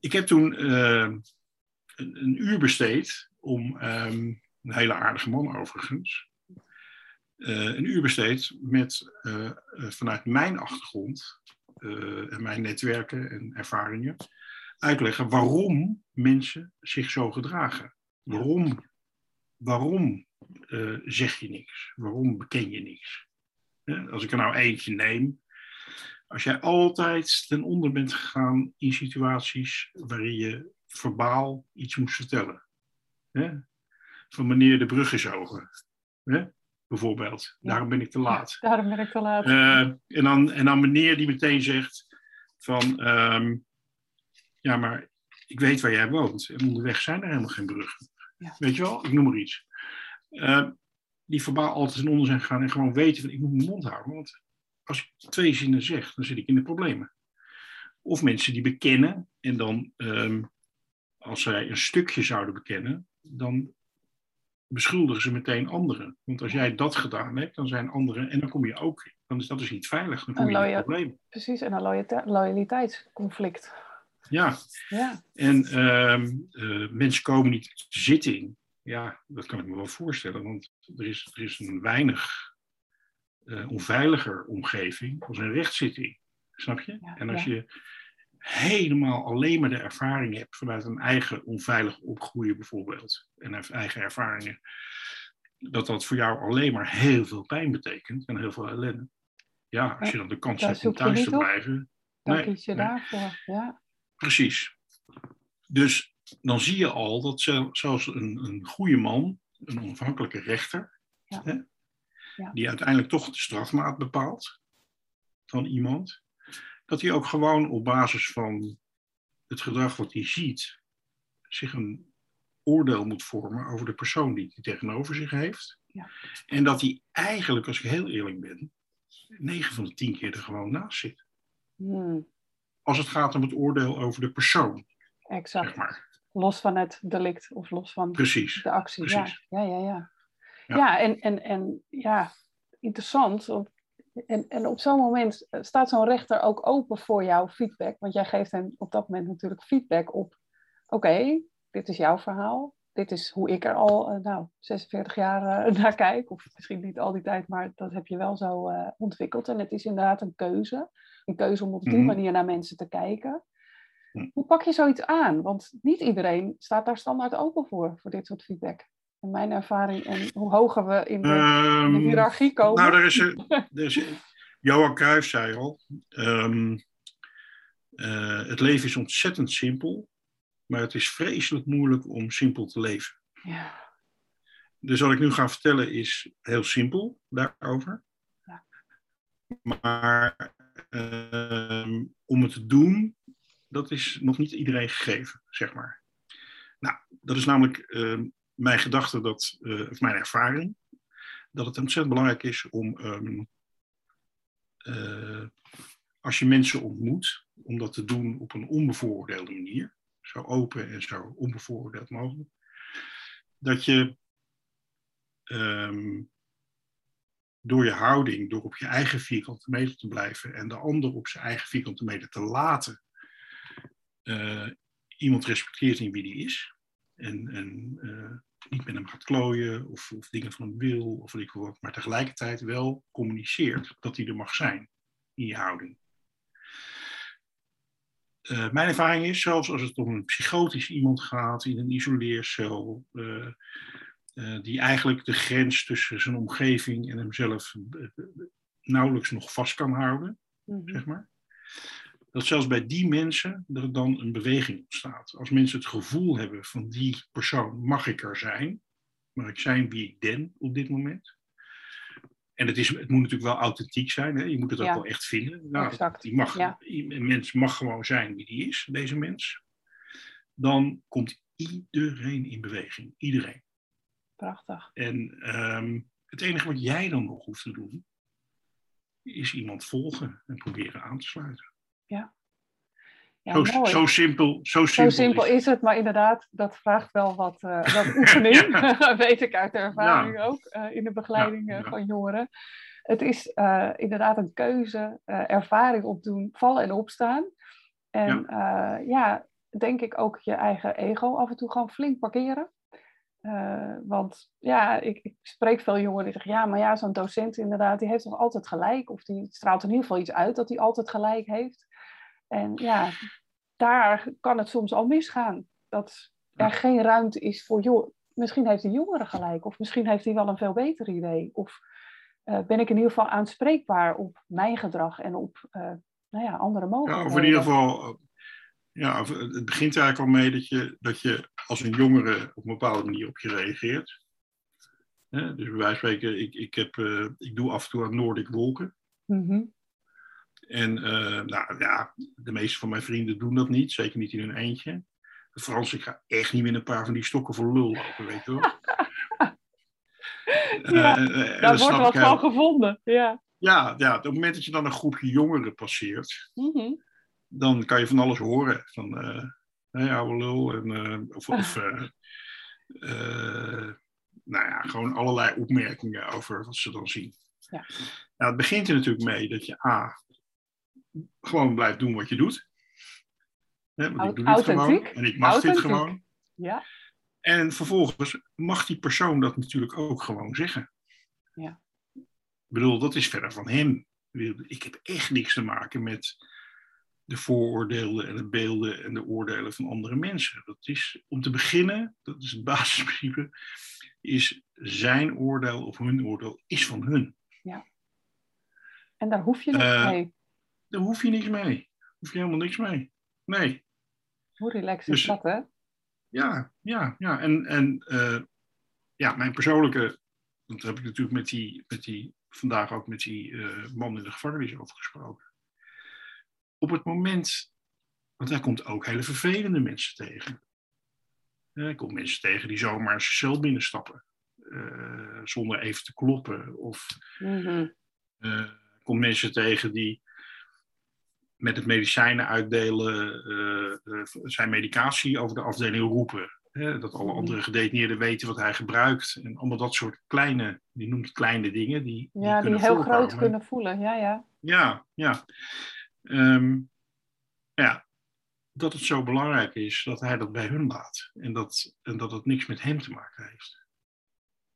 Ik heb toen uh, een, een, uur besteed om, um, een hele aardige man overigens, uh, een uur besteed met vanuit mijn achtergrond en mijn netwerken en ervaringen uitleggen waarom mensen zich zo gedragen. Waarom, waarom eh, zeg je niks? Waarom beken je niks? als ik er nou eentje neem, als jij altijd ten onder bent gegaan in situaties waarin je verbaal iets moest vertellen. Hè? Van meneer de brug is over. Hè? Bijvoorbeeld. Daarom ben ik te laat. <laughs>
daarom ben ik te laat.
Uh, en, dan, en dan meneer die meteen zegt van... ehm, ja, maar ik weet waar jij woont. En onderweg zijn er helemaal geen bruggen.
Ja.
Weet je wel? Ik noem maar iets. Uh, die verbaal altijd ten onder zijn gegaan en gewoon weten van ik moet mijn mond houden. Want als ik twee zinnen zeg, dan zit ik in de problemen. Of mensen die bekennen en dan, um, als zij een stukje zouden bekennen, dan beschuldigen ze meteen anderen. Want als jij dat gedaan hebt, dan zijn anderen, en dan kom je ook, dan is dat dus niet veilig, dan kom je in probleem.
Precies, en een loyaliteitsconflict.
Ja.
ja.
En um, uh, mensen komen niet te zitting. Ja, dat kan ik me wel voorstellen, want er is, er is een weinig uh, onveiliger omgeving als een rechtszitting. Snap je?
Ja,
en als
ja.
je helemaal alleen maar de ervaring hebt vanuit een eigen onveilig opgroeien bijvoorbeeld, en eigen ervaringen, dat dat voor jou alleen maar heel veel pijn betekent en heel veel ellende. Ja, als je dan de kans hebt om thuis te
op.
blijven.
Dan
nee,
kies je
nee.
daarvoor. Ja.
Precies. Dus dan zie je al dat zel- zelfs een, een goede man, een onafhankelijke rechter,
Ja.
hè, die uiteindelijk toch de strafmaat bepaalt van iemand, dat hij ook gewoon op basis van het gedrag wat hij ziet, zich een oordeel moet vormen over de persoon die hij tegenover zich heeft.
Ja.
En dat hij eigenlijk, als ik heel eerlijk ben, 9 van de 10 keer er gewoon naast zit.
Hmm,
Als het gaat om het oordeel over de persoon,
exact.
zeg maar.
Los van het delict of los van
Precies.
de actie.
Precies.
Ja, ja, ja. Ja,
Ja.
ja en, en, en ja, interessant. En, en op zo'n moment eh, staat zo'n rechter ook open voor jouw feedback. Want jij geeft hem op dat moment natuurlijk feedback op. Oké, dit is jouw verhaal. Dit is hoe ik er al, eh, nou, 46 jaar eh, <laughs> naar kijk. Of misschien niet al die tijd, maar dat heb je wel zo ontwikkeld. En het is inderdaad een keuze. Een keuze om op die
Mhm.
manier naar mensen te kijken.
Mhm.
Hoe pak je zoiets aan? Want niet iedereen staat daar standaard open voor, voor dit soort feedback. En mijn ervaring en hoe hoger we in de, in de
Ehm,
hiërarchie komen.
nou, er is, er <laughs> er is, Johan Cruijff zei al, ehm, eh, het leven is ontzettend simpel, maar het is vreselijk moeilijk om simpel te leven.
ja,
Dus wat ik nu ga vertellen is heel simpel daarover.
Ja.
Maar ehm, om het te doen, dat is nog niet iedereen gegeven, zeg maar. Nou, dat is namelijk ehm, mijn gedachte, dat, eh, of mijn ervaring, dat het ontzettend belangrijk is om, ehm, eh, als je mensen ontmoet, om dat te doen op een onbevooroordeelde manier, zo open en zo onbevooroordeeld mogelijk, dat je ehm, door je houding, door op je eigen vierkante meter te blijven en de ander op zijn eigen vierkante meter te laten, eh, iemand respecteert in wie die is. En, en eh, niet met hem gaat klooien of, of dingen van hem wil of weet ik wat, maar tegelijkertijd wel communiceert dat hij er mag zijn in je houding. Eh, mijn ervaring is, zelfs als het om een psychotisch iemand gaat in een isoleercel, die eigenlijk de grens tussen zijn omgeving en hemzelf nauwelijks nog vast kan houden,
mhm.
zeg maar. Dat zelfs bij die mensen er dan een beweging ontstaat. Als mensen het gevoel hebben van die persoon mag ik er zijn, mag ik zijn wie ik ben op dit moment. En het, is, het moet natuurlijk wel authentiek zijn, hè? je moet het ook
Ja.
wel echt vinden. Nou,
Exact,
die mag,
ja.
Een mens mag gewoon zijn wie die is, deze mens. Dan komt iedereen in beweging, iedereen.
Prachtig.
En ehm, het enige wat jij dan nog hoeft te doen, is iemand volgen en proberen aan te sluiten.
Ja,
zo, zo simpel, zo
Zo
simpel,
simpel
is
is het, maar inderdaad, dat vraagt wel wat, eh, wat <laughs> oefening. <laughs> Weet ik uit de ervaring ook, eh, in de begeleiding
Ja,
eh, van jongeren. Het is inderdaad een keuze, ervaring opdoen, vallen en opstaan. En ja. ja, denk ik ook je eigen ego af en toe gewoon flink parkeren. Want ja, ik, ik spreek veel jongeren die zeggen, ja, maar ja, zo'n docent inderdaad, die heeft toch altijd gelijk? Of die straalt in ieder geval iets uit dat hij altijd gelijk heeft. En ja, daar kan het soms al misgaan. Dat er geen ruimte is voor, joh, misschien heeft de jongere gelijk, of misschien heeft hij wel een veel beter idee. Of eh, ben ik in ieder geval aanspreekbaar op mijn gedrag en op uh, nou ja, andere mogelijkheden.
Ja, of in ieder geval, ja, het begint eigenlijk al mee dat je, dat je als een jongere op een bepaalde manier op je reageert. dus bij wijze van spreken, ik, ik, heb, uh, ik doe af en toe aan Noordic wolken.
Mm
En nou ja, de meeste van mijn vrienden doen dat niet, zeker niet in hun eentje. Frans, ik ga echt niet met een paar van die stokken voor lul lopen, weet je wel. <laughs>
ja, uh, daar wordt wat van gevonden, ja.
Ja, ja, op het moment dat je dan een groepje jongeren passeert,
mm
dan kan je van alles horen. Van, uh, hey, oude lul, en, uh, of, of <laughs> nou ja, gewoon allerlei opmerkingen over wat ze dan zien.
Ja.
Nou, het begint er natuurlijk mee dat je A, gewoon blijft doen wat je doet. Hè, want ik doe dit gewoon en ik mag dit gewoon.
Ja.
En vervolgens mag die persoon dat natuurlijk ook gewoon zeggen.
Ja.
Ik bedoel, dat is verder van hem. Ik heb echt niks te maken met de vooroordelen en de beelden en de oordelen van andere mensen. Dat is, om te beginnen, dat is het <laughs> basisprincipe, is zijn oordeel of hun oordeel is van hun.
Ja. En daar hoef je niks uh, mee.
Daar hoef je niks mee. Daar hoef je helemaal niks mee. Nee.
Hoe relaxed is dus, dat, hè?
Ja, ja, ja. En, en uh, ja, mijn persoonlijke, dat heb ik natuurlijk met die, met die vandaag ook met die uh, man in de gevangenis over gesproken. Op het moment, want hij komt ook hele vervelende mensen tegen. Hij komt mensen tegen die zomaar zijn cel binnenstappen. Uh, zonder even te kloppen. Of
mm -hmm.
komt mensen tegen die met het medicijnen uitdelen uh, zijn medicatie over de afdeling roepen. Hè, dat alle andere gedetineerden weten wat hij gebruikt. En allemaal dat soort kleine, die noemt kleine dingen. Die,
die ja, die, heel voorkomen. groot kunnen voelen. Ja, ja.
Ja, ja. Um, ja. Dat het zo belangrijk is dat hij dat bij hun laat. En dat, en dat het niks met hem te maken heeft.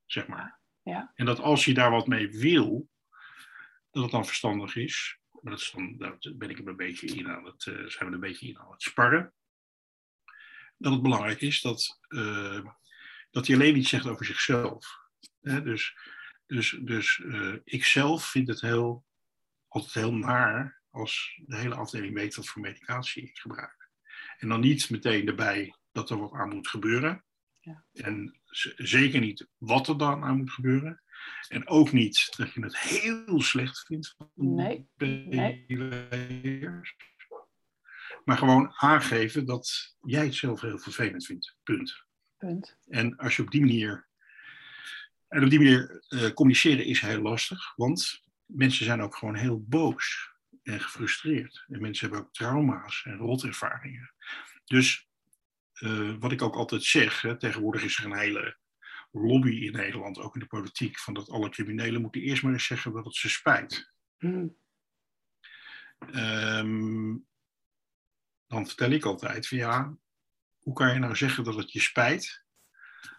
Zeg maar.
Ja.
En dat als je daar wat mee wil, dat het dan verstandig is maar dat is dan, daar ben ik een beetje in aan het, uh, zijn we een beetje in aan het sparren. Dat het belangrijk is dat, uh, dat hij alleen iets zegt over zichzelf. Hè? Dus, dus, dus uh, ik zelf vind het heel, altijd heel naar als de hele afdeling weet wat voor medicatie ik gebruik. En dan niet meteen erbij dat er wat aan moet gebeuren.
Ja.
En zeker niet wat er dan aan moet gebeuren. En ook niet dat je het heel slecht vindt van
nee.
nee. Maar gewoon aangeven dat jij het zelf heel vervelend vindt. Punt.
Punt.
En als je op die manier. En op die manier uh, communiceren is heel lastig, want mensen zijn ook gewoon heel boos en gefrustreerd. En mensen hebben ook trauma's en rotervaringen. Dus uh, wat ik ook altijd zeg, hè, tegenwoordig is er een hele lobby in Nederland, ook in de politiek, van dat alle criminelen moeten eerst maar eens zeggen dat het ze spijt.
Hmm.
Um, dan vertel ik altijd van ja, hoe kan je nou zeggen dat het je spijt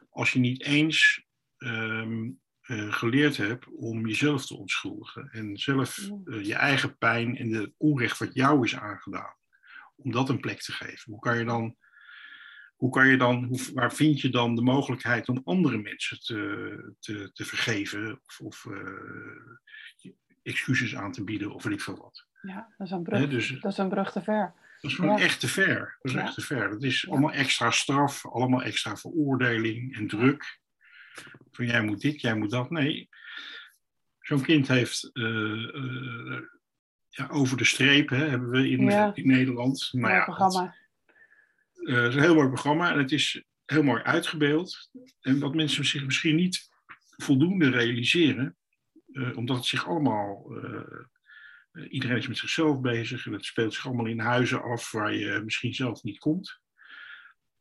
als je niet eens um, uh, geleerd hebt om jezelf te onschuldigen en zelf uh, je eigen pijn en de onrecht wat jou is aangedaan, om dat een plek te geven. Hoe kan je dan hoe kan je dan, hoe, waar vind je dan de mogelijkheid om andere mensen te, te, te vergeven of, of uh, excuses aan te bieden of weet ik veel wat?
Ja, dat is een brug, dus, dat is een brug te ver.
Dat is gewoon echt te ver. Dat is echt te ver. Dat is allemaal extra straf, allemaal extra veroordeling en druk. Van jij moet dit, jij moet dat. Nee, zo'n kind heeft uh, uh, ja, over de streep, hè, hebben we in, in Nederland.
Maar ja, programma.
Uh, het is een heel mooi programma en het is heel mooi uitgebeeld. En wat mensen zich misschien niet voldoende realiseren, uh, omdat het zich allemaal. Uh, iedereen is met zichzelf bezig en het speelt zich allemaal in huizen af waar je misschien zelf niet komt.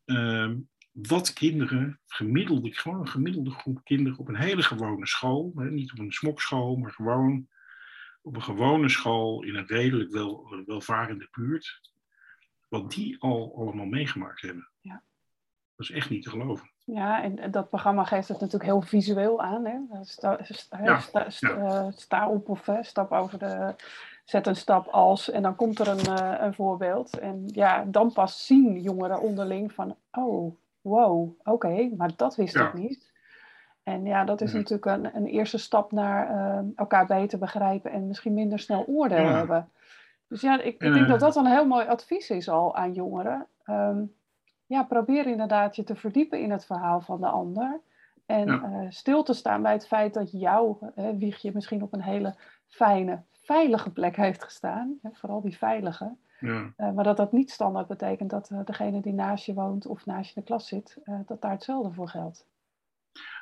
Ehm, wat kinderen, gemiddelde, gewoon een gemiddelde groep kinderen op een hele gewone school, hè, niet op een smokschool, maar gewoon op een gewone school in een redelijk wel, welvarende buurt, wat die al allemaal meegemaakt hebben.
Ja.
Dat is echt niet te geloven.
Ja, en dat programma geeft het natuurlijk heel visueel aan. Hè? Sta, sta, ja, sta, ja. Uh, sta, op of uh, stap over de. Zet een stap als. En dan komt er een, uh, een voorbeeld. En ja, dan pas zien jongeren onderling van. Oh, wow, oké, maar dat wist
Ja.
ik niet. En ja, dat is
Ja.
natuurlijk een, een eerste stap naar eh, elkaar beter begrijpen en misschien minder snel oordeel
Ja.
hebben. Dus ja, ik, ik
En,
denk
eh,
dat dat een heel mooi advies is al aan jongeren. Ehm, ja, probeer inderdaad je te verdiepen in het verhaal van de ander. En
Ja.
eh, stil te staan bij het feit dat jouw wiegje misschien op een hele fijne, veilige plek heeft gestaan. Hè, vooral die veilige.
Ja.
Eh, maar dat dat niet standaard betekent dat degene die naast je woont of naast je in de klas zit, dat daar hetzelfde voor geldt.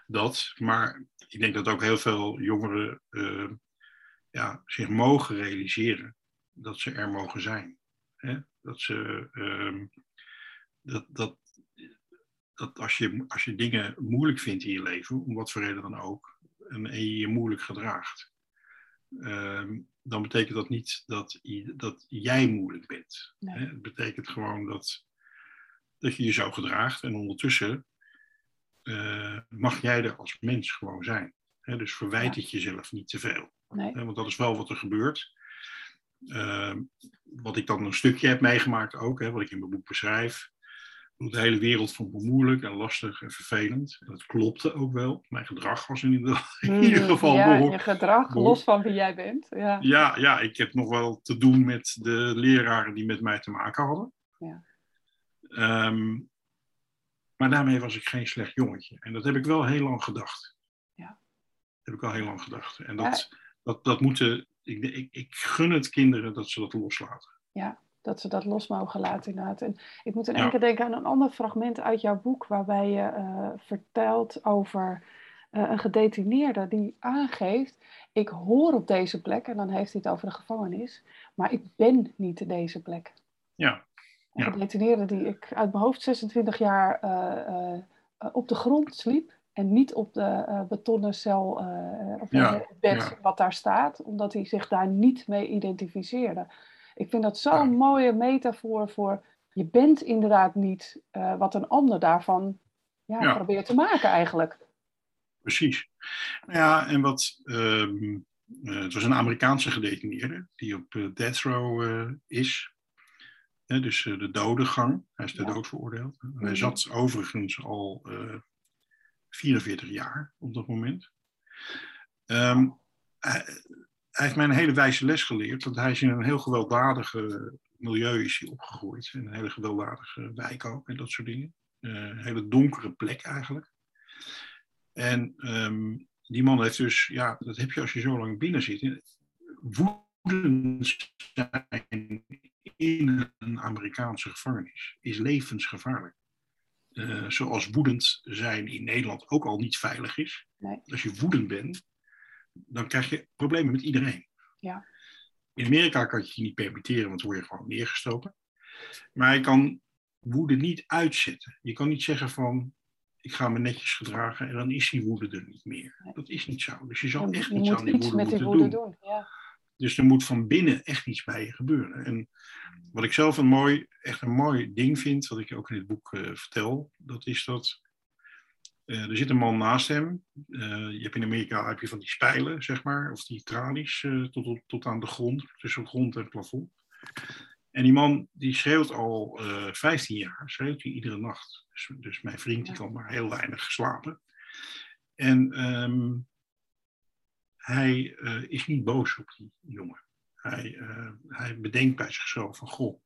Dat, maar ik denk dat ook heel veel jongeren ja, zich mogen realiseren dat ze er mogen zijn. Hè? Dat ze ehm, dat, dat, dat als je, als je dingen moeilijk vindt in je leven, om wat voor reden dan ook, en, en je je moeilijk gedraagt, ehm, dan betekent dat niet dat, dat jij moeilijk bent.
Nee.
Hè? Het betekent gewoon dat, dat je je zo gedraagt en ondertussen eh, mag jij er als mens gewoon zijn. Hè? Dus verwijt
Ja.
het jezelf niet te veel.
Nee.
Want dat is wel wat er gebeurt. Ehm, wat ik dan een stukje heb meegemaakt ook, hè, wat ik in mijn boek beschrijf. De hele wereld vond me moeilijk en lastig en vervelend. En dat klopte ook wel. Mijn gedrag was in ieder, <laughs> in ieder geval
ja,
behoorlijk-
je gedrag,
behoor-
los van wie jij bent. Ja.
Ja, ja, ik heb nog wel te doen met de leraren die met mij te maken hadden.
Ja.
Ehm, maar daarmee was ik geen slecht jongetje. En dat heb ik wel heel lang gedacht.
Ja.
Dat heb ik wel heel lang gedacht. En dat, dat, dat moeten. Ik, ik, ik gun het kinderen dat ze dat loslaten.
Dat ze dat los mogen laten inderdaad. En ik moet in
Ja.
één keer denken aan een ander fragment uit jouw boek, waarbij je eh, vertelt over eh, een gedetineerde die aangeeft, ik hoor op deze plek, en dan heeft hij het over de gevangenis, maar ik ben niet deze plek.
Ja,
Een
Ja.
gedetineerde die ik uit mijn hoofd 26 jaar eh, op de grond sliep en niet op de eh, betonnen cel eh, of
Ja,
het bed
ja.
wat daar staat, omdat hij zich daar niet mee identificeerde. Ik vind dat zo'n
Ja.
mooie metafoor voor je bent inderdaad niet wat een ander daarvan ja, probeert te maken eigenlijk.
precies. Nou Ja, en wat. ehm, eh, het was een Amerikaanse gedetineerde die op death row is. Dus de dodengang. Hij is ter
Ja.
dood veroordeeld. En
Mhm.
Hij zat overigens al 44 jaar op dat moment. Ehm, hij, heeft mij een hele wijze les geleerd. Want hij is in een heel gewelddadige milieu is opgegroeid. In een hele gewelddadige wijk ook en dat soort dingen. Eh, een hele donkere plek eigenlijk. En ehm, die man heeft dus, ja, dat heb je als je zo lang binnen zit. Woedend zijn in een Amerikaanse gevangenis is levensgevaarlijk. Eh, zoals woedend zijn in Nederland ook al niet veilig is.
Nee.
Als je woedend bent, dan krijg je problemen met iedereen.
Ja.
In Amerika kan je je niet permitteren, want dan word je gewoon neergestoken. Maar je kan woede niet uitzetten. Je kan niet zeggen van, ik ga me netjes gedragen en dan is die woede er niet meer.
Nee.
Dat is niet zo. Dus je zal echt
je
iets aan die woede
met die
moeten
woede
doen.
doen. Ja.
Dus er moet van binnen echt iets bij je gebeuren. En wat ik zelf een mooi, echt een mooi ding vind, wat ik ook in het boek eh, vertel, dat is dat eh, er zit een man naast hem. Eh, je hebt in Amerika heb je van die spijlen, zeg maar, of die tralies tot, tot, tot aan de grond, tussen grond en plafond. En die man die schreeuwt al eh 15 jaar, schreeuwt hij iedere nacht. Dus, dus mijn vriend die kan maar heel weinig slapen. En ehm, hij eh, is niet boos op die jongen. Hij, eh, hij bedenkt bij zichzelf van, goh,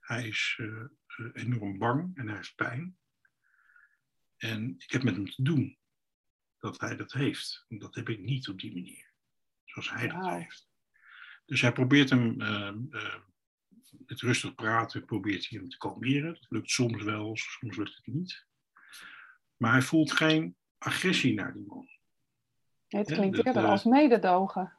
hij is eh, enorm bang en hij heeft pijn. En ik heb met hem te doen dat hij dat heeft. En dat heb ik niet op die manier, zoals hij dat heeft. Dus hij probeert hem, met rustig praten, probeert hij hem te kalmeren. Dat lukt soms wel, soms lukt het niet. Maar hij voelt geen agressie naar die man.
Het klinkt
dat,
eerder
eh,
als mededogen.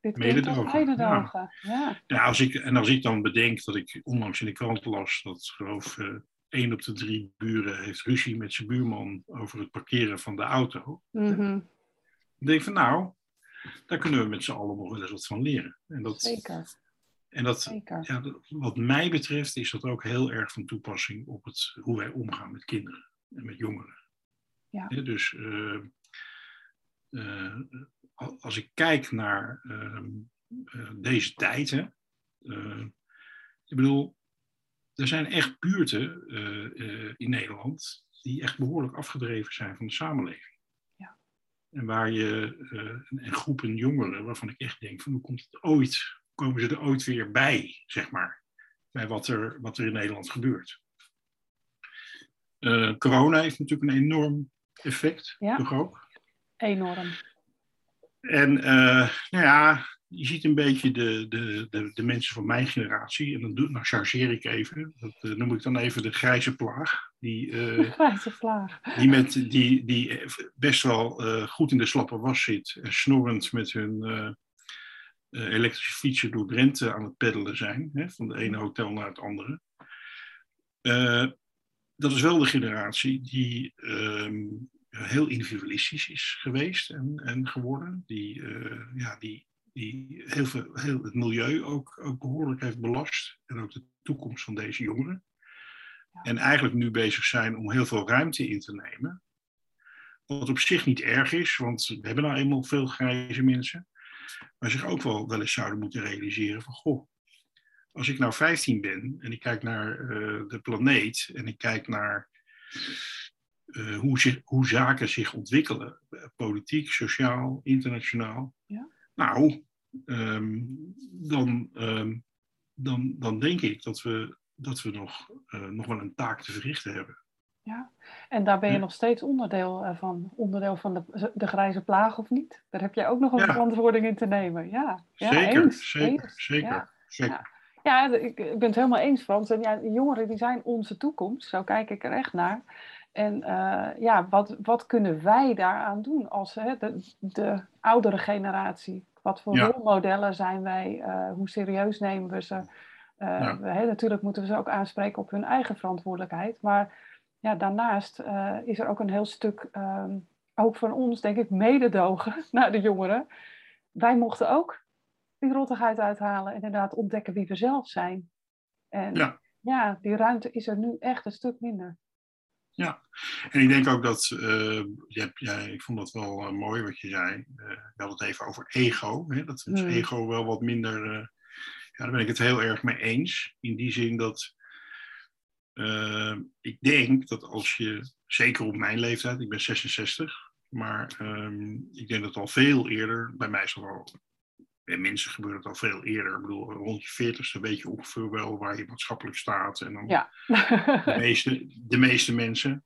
Dit
Mededogen,
mededogen. Ja.
Ja, als ik, en als ik dan bedenk dat ik onlangs in de krant las dat geloof eh één op de drie buren heeft ruzie met zijn buurman over het parkeren van de auto. Dan denk ik van nou, daar kunnen we met z'n allen nog wel eens wat van leren. En dat,
Zeker,
en dat,
zeker.
ja, wat mij betreft is dat ook heel erg van toepassing op het, hoe wij omgaan met kinderen en met jongeren.
Ja.
Dus eh, als ik kijk naar ehm, eh, deze tijd, hè, eh, ik bedoel, er zijn echt buurten in Nederland die echt behoorlijk afgedreven zijn van de samenleving. Ja. En waar je een groepen jongeren, waarvan ik echt denk van hoe komt het ooit, komen ze er ooit weer bij, zeg maar, bij wat er, wat er in Nederland gebeurt. corona heeft natuurlijk een enorm effect, ja. toch ook?
Enorm.
En nou ja, je ziet een beetje de, de, de, de, mensen van mijn generatie, en dan doe, nou chargeer ik even, dat uh, noem ik dan even de grijze plaag. Die, uh,
de grijze plaag.
Die, met, die, die best wel uh, goed in de slappe was zit en snorrend met hun elektrische fietsen door Drenthe aan het peddelen zijn, hè, van de ene hotel naar het andere. dat is wel de generatie die ehm, heel individualistisch is geweest en, en geworden. Die, ja, die die heel, veel, heel het milieu ook, ook behoorlijk heeft belast. En ook de toekomst van deze jongeren. En eigenlijk nu bezig zijn om heel veel ruimte in te nemen. Wat op zich niet erg is, want we hebben nou eenmaal veel grijze mensen. Maar zich ook wel wel eens zouden moeten realiseren van, goh, als ik nou 15 ben en ik kijk naar uh, de planeet en ik kijk naar uh, hoe, zich, hoe zaken zich ontwikkelen, politiek, sociaal, internationaal. Ja. Nou, Ehm, dan, ehm, dan, dan denk ik dat we, dat we nog, uh, nog wel een taak te verrichten hebben.
Ja, en daar ben je nog steeds onderdeel uh, van, onderdeel van de, de grijze plaag of niet? Daar heb jij ook nog een verantwoording in te nemen. Ja,
ja zeker, eens, zeker, zeker. Ja. zeker.
Ja, ik, ik, ben het helemaal eens, Frans. En ja, jongeren die zijn onze toekomst, zo kijk ik er echt naar. En uh, ja, wat, wat kunnen wij daaraan doen als hè, de, de oudere generatie? Wat voor rolmodellen zijn wij? Uh, hoe serieus nemen we ze? Uh, we, natuurlijk moeten we ze ook aanspreken op hun eigen verantwoordelijkheid. Maar ja, daarnaast is er ook een heel stuk, um, ook van ons, denk ik, mededogen <laughs> naar de jongeren. Wij mochten ook die rottigheid uithalen. Inderdaad, ontdekken wie we zelf zijn. En ja. ja, die ruimte is er nu echt een stuk minder.
Ja, en ik denk ook dat, uh, je ja, ik vond dat wel uh, mooi wat je zei. Uh, je had het even over ego. Hè? Dat is mm. ego wel wat minder. ja, daar ben ik het heel erg mee eens. In die zin dat ik denk dat als je, zeker op mijn leeftijd, ik ben 66, maar um, ik denk dat al veel eerder, bij mij is het al bij mensen gebeurt het al veel eerder. Ik bedoel, rond je veertigste weet je ongeveer wel waar je maatschappelijk staat. En dan ja. de, <laughs> meeste, de meeste mensen.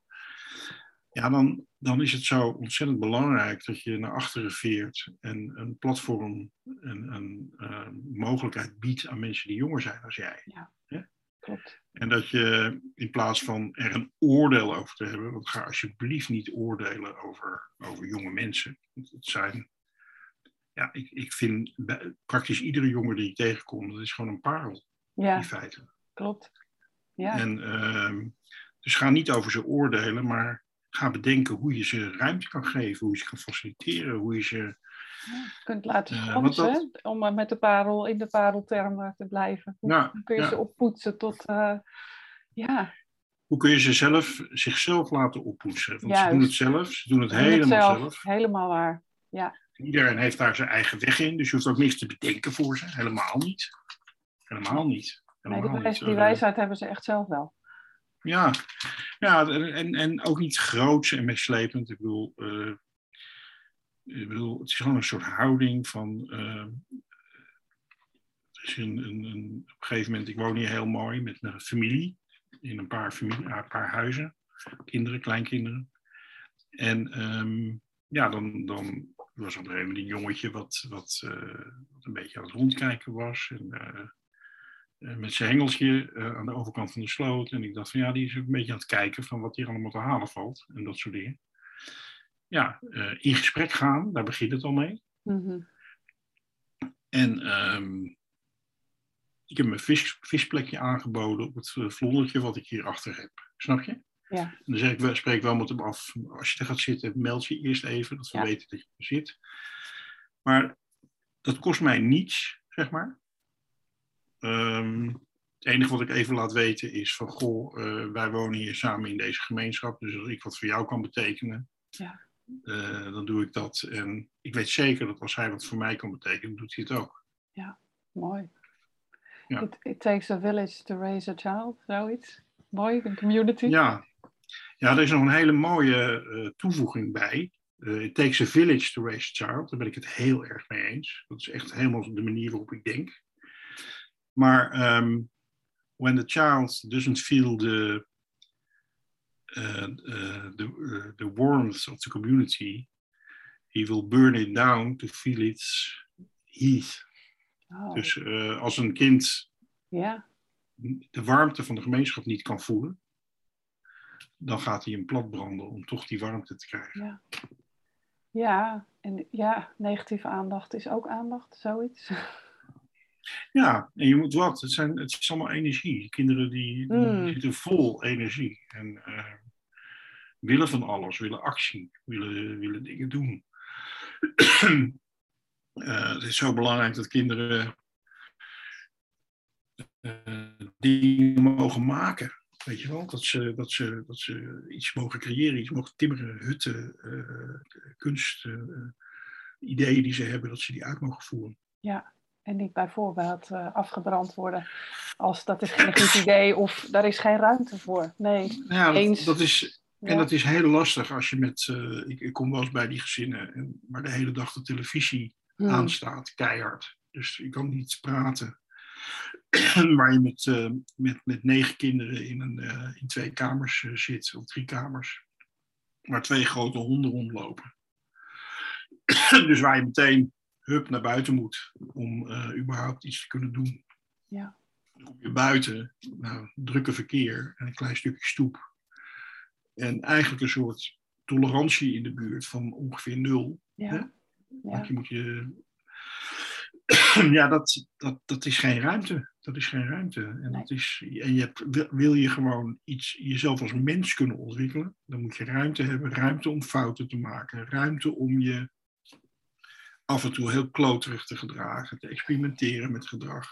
Ja, dan, dan is het zo ontzettend belangrijk dat je naar achteren veert en een platform en een uh, mogelijkheid biedt aan mensen die jonger zijn als jij. Ja, klopt. En dat je in plaats van er een oordeel over te hebben, want ga alsjeblieft niet oordelen over, over jonge mensen. Het zijn ja, ik, ik vind praktisch iedere jongen die ik tegenkom, dat is gewoon een parel. Ja, in feite.
klopt. Ja.
En, uh, dus ga niet over ze oordelen, maar ga bedenken hoe je ze ruimte kan geven, hoe je ze kan faciliteren, hoe je ze...
Ja, kunt laten chansen, uh, om met de parel, in de pareltermen te blijven. Hoe kun je ze oppoetsen tot, uh, ja...
Hoe kun je ze zelf, zichzelf laten oppoetsen? Want ze doen het zelf, ze doen het helemaal zelf.
Helemaal waar, ja.
Iedereen heeft daar zijn eigen weg in, dus je hoeft ook niks te bedenken voor ze. Helemaal niet. Helemaal niet. Helemaal
nee, die, die wijsheid hebben ze echt zelf wel.
Ja, ja en, en ook niet groots en meeslepend. Ik bedoel, uh, ik bedoel, het is gewoon een soort houding van. Uh, is een, een, een, op een gegeven moment, ik woon hier heel mooi met mijn familie. In een paar, familie, een paar huizen. Kinderen, kleinkinderen. En um, ja, dan, dan was op een gegeven moment een jongetje wat, wat, uh, wat een beetje aan het rondkijken was. En, uh, met zijn hengeltje aan de overkant van de sloot. En ik dacht van ja, die is een beetje aan het kijken van wat hier allemaal te halen valt. En dat soort dingen. Ja, in gesprek gaan, daar begint het al mee. Mm-hmm. En um, ik heb mijn vis, visplekje aangeboden op het vlondertje wat ik hier achter heb. Snap je? Ja. En dan zeg ik, spreek wel met hem af. Als je er gaat zitten, meld je eerst even, dat we weten dat je er zit. Maar dat kost mij niets, zeg maar. Um, het enige wat ik even laat weten is van, goh, uh, wij wonen hier samen in deze gemeenschap. Dus als ik wat voor jou kan betekenen, ja. uh, dan doe ik dat. En ik weet zeker dat als hij wat voor mij kan betekenen, doet hij het ook.
Ja, mooi.
Ja.
It, it takes a village to raise a child, zoiets. Mooi, een community.
Ja. Ja, er is nog een hele mooie eh, toevoeging bij. Uh, it takes a village to raise a child. Daar ben ik het heel erg mee eens. Dat is echt helemaal de manier waarop ik denk. Maar um, when the child doesn't feel the, uh, uh, the, the warmth of the community, he will burn it down to feel its heat.
Oh,
Dus als een kind de warmte van de gemeenschap niet kan voelen, dan gaat hij hem plat branden om toch die warmte te krijgen.
ja. Ja, en ja, negatieve aandacht is ook aandacht, zoiets. <laughs>
Ja, en je moet wat. Het, zijn, het is allemaal energie. Kinderen die, die
Mm.
zitten vol energie. En eh, willen van alles, willen actie, willen, willen dingen doen. <clears throat> Eh, het is zo belangrijk dat kinderen eh, dingen mogen maken. Weet je wel? Dat ze, dat, ze, dat ze iets mogen creëren, iets mogen timmeren, hutten, eh, kunst, eh, ideeën die ze hebben, dat ze die uit mogen voeren.
Ja, en niet bijvoorbeeld eh, afgebrand worden als dat is geen goed idee of daar is geen ruimte voor. Nee.
Ja, dat,
Eens.
dat is,
Ja.
En dat is heel lastig als je met, ik, ik kom wel eens bij die gezinnen, en, maar de hele dag de televisie
Hmm.
aanstaat, keihard. Dus je kan niet praten. <clears throat> Waar je met, eh, met, met negen kinderen in, een, eh, in twee kamers eh, zit, of drie kamers. Waar twee grote honden rondlopen. <clears throat> dus waar je meteen hup naar buiten moet om überhaupt iets te kunnen doen.
Ja.
Dan kom je buiten, nou, drukke verkeer en een klein stukje stoep. En eigenlijk een soort tolerantie in de buurt van ongeveer nul.
Ja.
Hè?
Ja.
Want je moet je. <clears throat> ja, dat, dat, dat is geen ruimte. Dat is geen ruimte. En, dat is, en je hebt, wil- je gewoon iets, jezelf als mens kunnen ontwikkelen, dan moet je ruimte hebben. Ruimte om fouten te maken. Ruimte om je af en toe heel kloterig te gedragen. Te experimenteren met gedrag.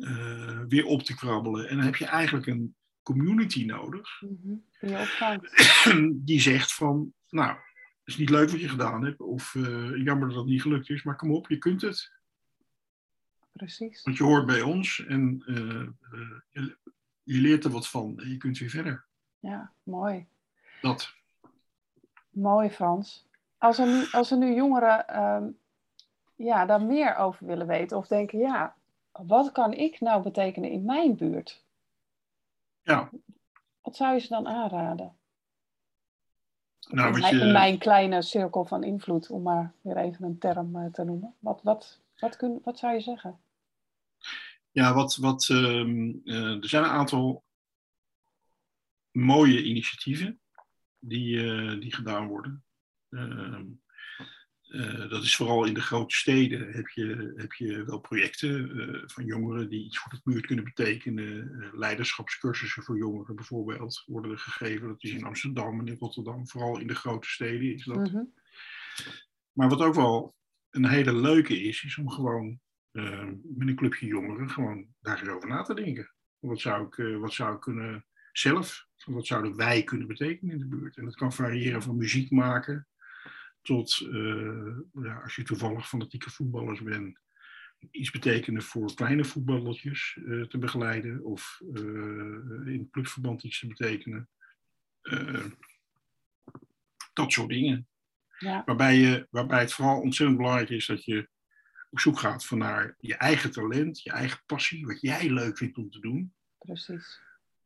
eh, weer op te krabbelen. En dan heb je eigenlijk een community nodig
Mhm. <clears throat> Die
zegt van, nou, het is niet leuk wat je gedaan hebt, of eh, jammer dat het niet gelukt is, maar kom op, je kunt het.
Precies.
Want je hoort bij ons en eh, eh, je, je leert er wat van en je kunt weer verder.
Ja, mooi.
Dat.
Mooi, Frans. Als er nu, als er nu jongeren ehm, ja, daar meer over willen weten of denken, ja, wat kan ik nou betekenen in mijn buurt?
Ja,
Wat zou je ze dan aanraden?
nou,
in, mijn, in
je,
mijn kleine cirkel van invloed, om maar weer even een term eh, te noemen. Wat, wat, wat, kun, wat zou je zeggen?
Ja, wat, wat, ehm, eh, er zijn een aantal mooie initiatieven die, eh, die gedaan worden. Ehm, eh, dat is vooral in de grote steden heb je, heb je wel projecten van jongeren die iets voor de buurt kunnen betekenen. Leiderschapscursussen voor jongeren bijvoorbeeld worden er gegeven. Dat is in Amsterdam en in Rotterdam, vooral in de grote steden is dat.
Mhm.
Maar wat ook wel een hele leuke is, is om gewoon met een clubje jongeren gewoon daar eens over na te denken. Wat zou ik, eh, wat zou ik kunnen zelf, wat zouden wij kunnen betekenen in de buurt? En dat kan variëren van muziek maken tot, eh, ja, als je toevallig fanatieke voetballers bent, iets betekenen voor kleine voetballertjes eh, te begeleiden of in clubverband iets te betekenen. Eh, dat soort dingen.
Ja,
Waarbij, je, waarbij het vooral ontzettend belangrijk is dat je op zoek gaat van naar je eigen talent, je eigen passie, wat jij leuk vindt om te doen.
precies.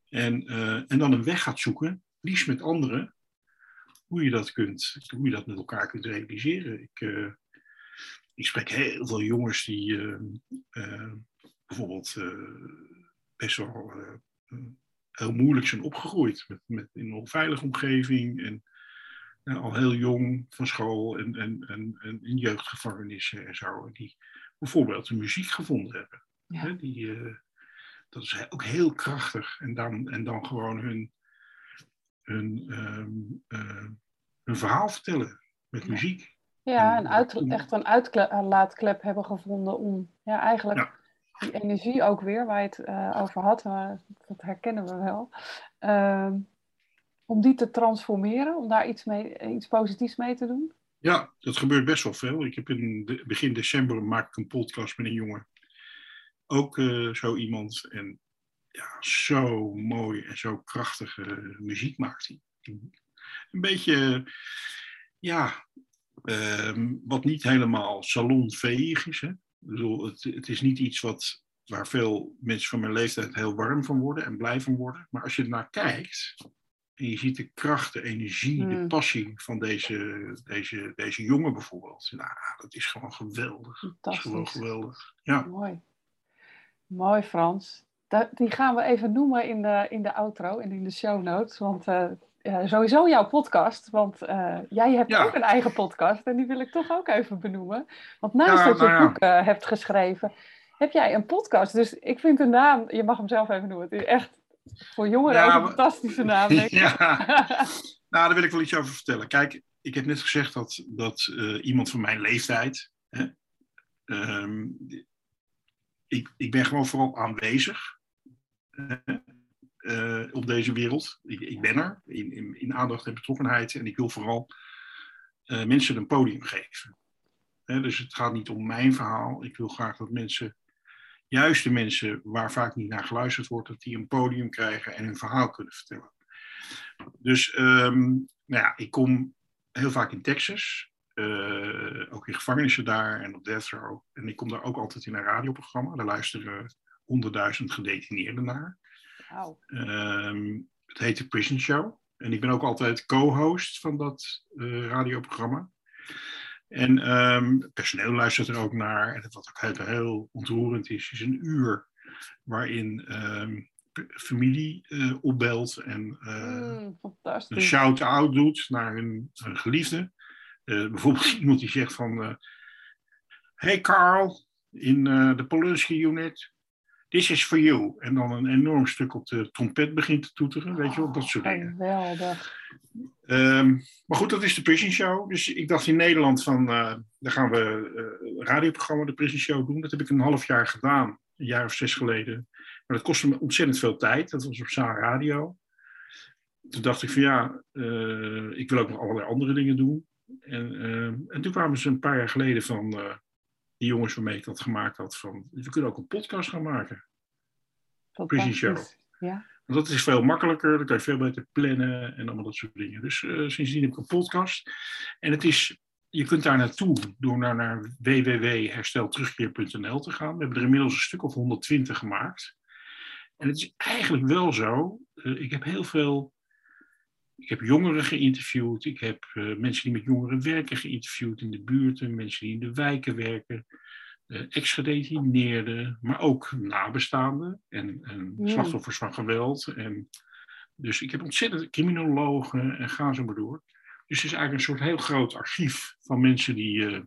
En, eh, en dan een weg gaat zoeken, liefst met anderen, hoe je dat, kunt, hoe je dat met elkaar kunt realiseren. Ik, eh, ik spreek heel veel jongens die eh, bijvoorbeeld best wel heel moeilijk zijn opgegroeid. Met, met, in een onveilige omgeving en al heel jong van school en, en, en, en in jeugdgevangenissen en zo. Die bijvoorbeeld de muziek gevonden hebben.
Ja.
Die, eh, dat is ook heel krachtig. En dan, en dan gewoon hun, hun, ehm, eh, hun verhaal vertellen met
Ja.
muziek.
Ja,
En
uit,
dat-
echt een uitlaatklep hebben gevonden om ja, eigenlijk
Ja.
die energie ook weer, waar je het eh, over had, maar dat herkennen we wel, ehm, om die te transformeren, om daar iets, mee, iets positiefs mee te doen.
Ja, dat gebeurt best wel veel. Ik heb in begin december maak ik een podcast met een jongen. ook eh, zo iemand. En ja, zo mooi en zo krachtige muziek maakt hij. Een beetje, ja, ehm, wat niet helemaal salonveeg is. Hè? Het, het is niet iets wat, waar veel mensen van mijn leeftijd heel warm van worden en blij van worden. Maar als je ernaar kijkt, en je ziet de kracht, de energie, de
Mm.
passie van deze, deze, deze jongen bijvoorbeeld. Nou, dat is gewoon geweldig. Dat is gewoon geweldig. Ja,
Mooi. Mooi, Frans. Da- die gaan we even noemen in de, in de outro en in de show notes. Want eh, sowieso jouw podcast. Want eh, jij hebt
Ja.
ook een eigen podcast. En die wil ik toch ook even benoemen. Want naast
Ja,
dat je
nou
het
ja.
boek eh, hebt geschreven, heb jij een podcast. Dus ik vind de naam, je mag hem zelf even noemen. Het is echt voor jongeren
Ja,
ook een fantastische <laughs> naam. Denk ik.
ja. <laughs> nou, daar wil ik wel iets over vertellen. Kijk, ik heb net gezegd dat, dat eh, iemand van mijn leeftijd. Hè, ehm, ik, ik ben gewoon vooral aanwezig eh, op deze wereld. Ik, ik ben er in, in, in aandacht en betrokkenheid. En ik wil vooral eh, mensen een podium geven. Dus het gaat niet om mijn verhaal. Ik wil graag dat mensen, juist de mensen waar vaak niet naar geluisterd wordt, dat die een podium krijgen en hun verhaal kunnen vertellen. Dus ehm, nou ja, ik kom heel vaak in Texas, eh, ook in gevangenissen daar en op death row. En ik kom daar ook altijd in een radioprogramma. Daar luisteren honderdduizend gedetineerden naar. Ehm, het heet de Prison Show. En ik ben ook altijd co-host van dat eh, radioprogramma. En het personeel luistert er ook naar. En wat ook heel, heel ontroerend is, is een uur waarin ehm, familie eh, opbelt en eh,
Mm,
een shout-out doet naar hun, hun geliefde. Eh, bijvoorbeeld <laughs> iemand die zegt van... hey Carl, in de Polanski unit, this is for you. En dan een enorm stuk op de trompet begint te toeteren, weet je wel, dat soort dingen.
Geweldig.
Ehm, maar goed, dat is de Prison Show. Dus ik dacht in Nederland van, eh dan gaan we eh, een radioprogramma, de Prison Show, doen. Dat heb ik een half jaar gedaan, een jaar of zes geleden. Maar dat kostte me ontzettend veel tijd. Dat was op Saar Radio. Toen dacht ik van ja, eh, ik wil ook nog allerlei andere dingen doen. En, eh, en toen kwamen ze een paar jaar geleden van eh, die jongens waarmee ik dat gemaakt had van, we kunnen ook een podcast gaan maken. Prison Show.
Ja.
Want dat is veel makkelijker, dan kan je veel beter plannen en allemaal dat soort dingen. Dus eh, sindsdien heb ik een podcast. En het is, je kunt daar naartoe door naar, naar www.herstelterugkeer.nl te gaan. We hebben er inmiddels een stuk of 120 gemaakt. En het is eigenlijk wel zo, eh, ik heb heel veel, ik heb jongeren geïnterviewd. Ik heb eh, mensen die met jongeren werken geïnterviewd in de buurten. Mensen die in de wijken werken. eh, ex-gedetineerden, maar ook nabestaanden en, en
Ja.
slachtoffers van geweld. En, dus ik heb ontzettend criminologen en ga zo maar door. Dus het is eigenlijk een soort heel groot archief van mensen die, eh,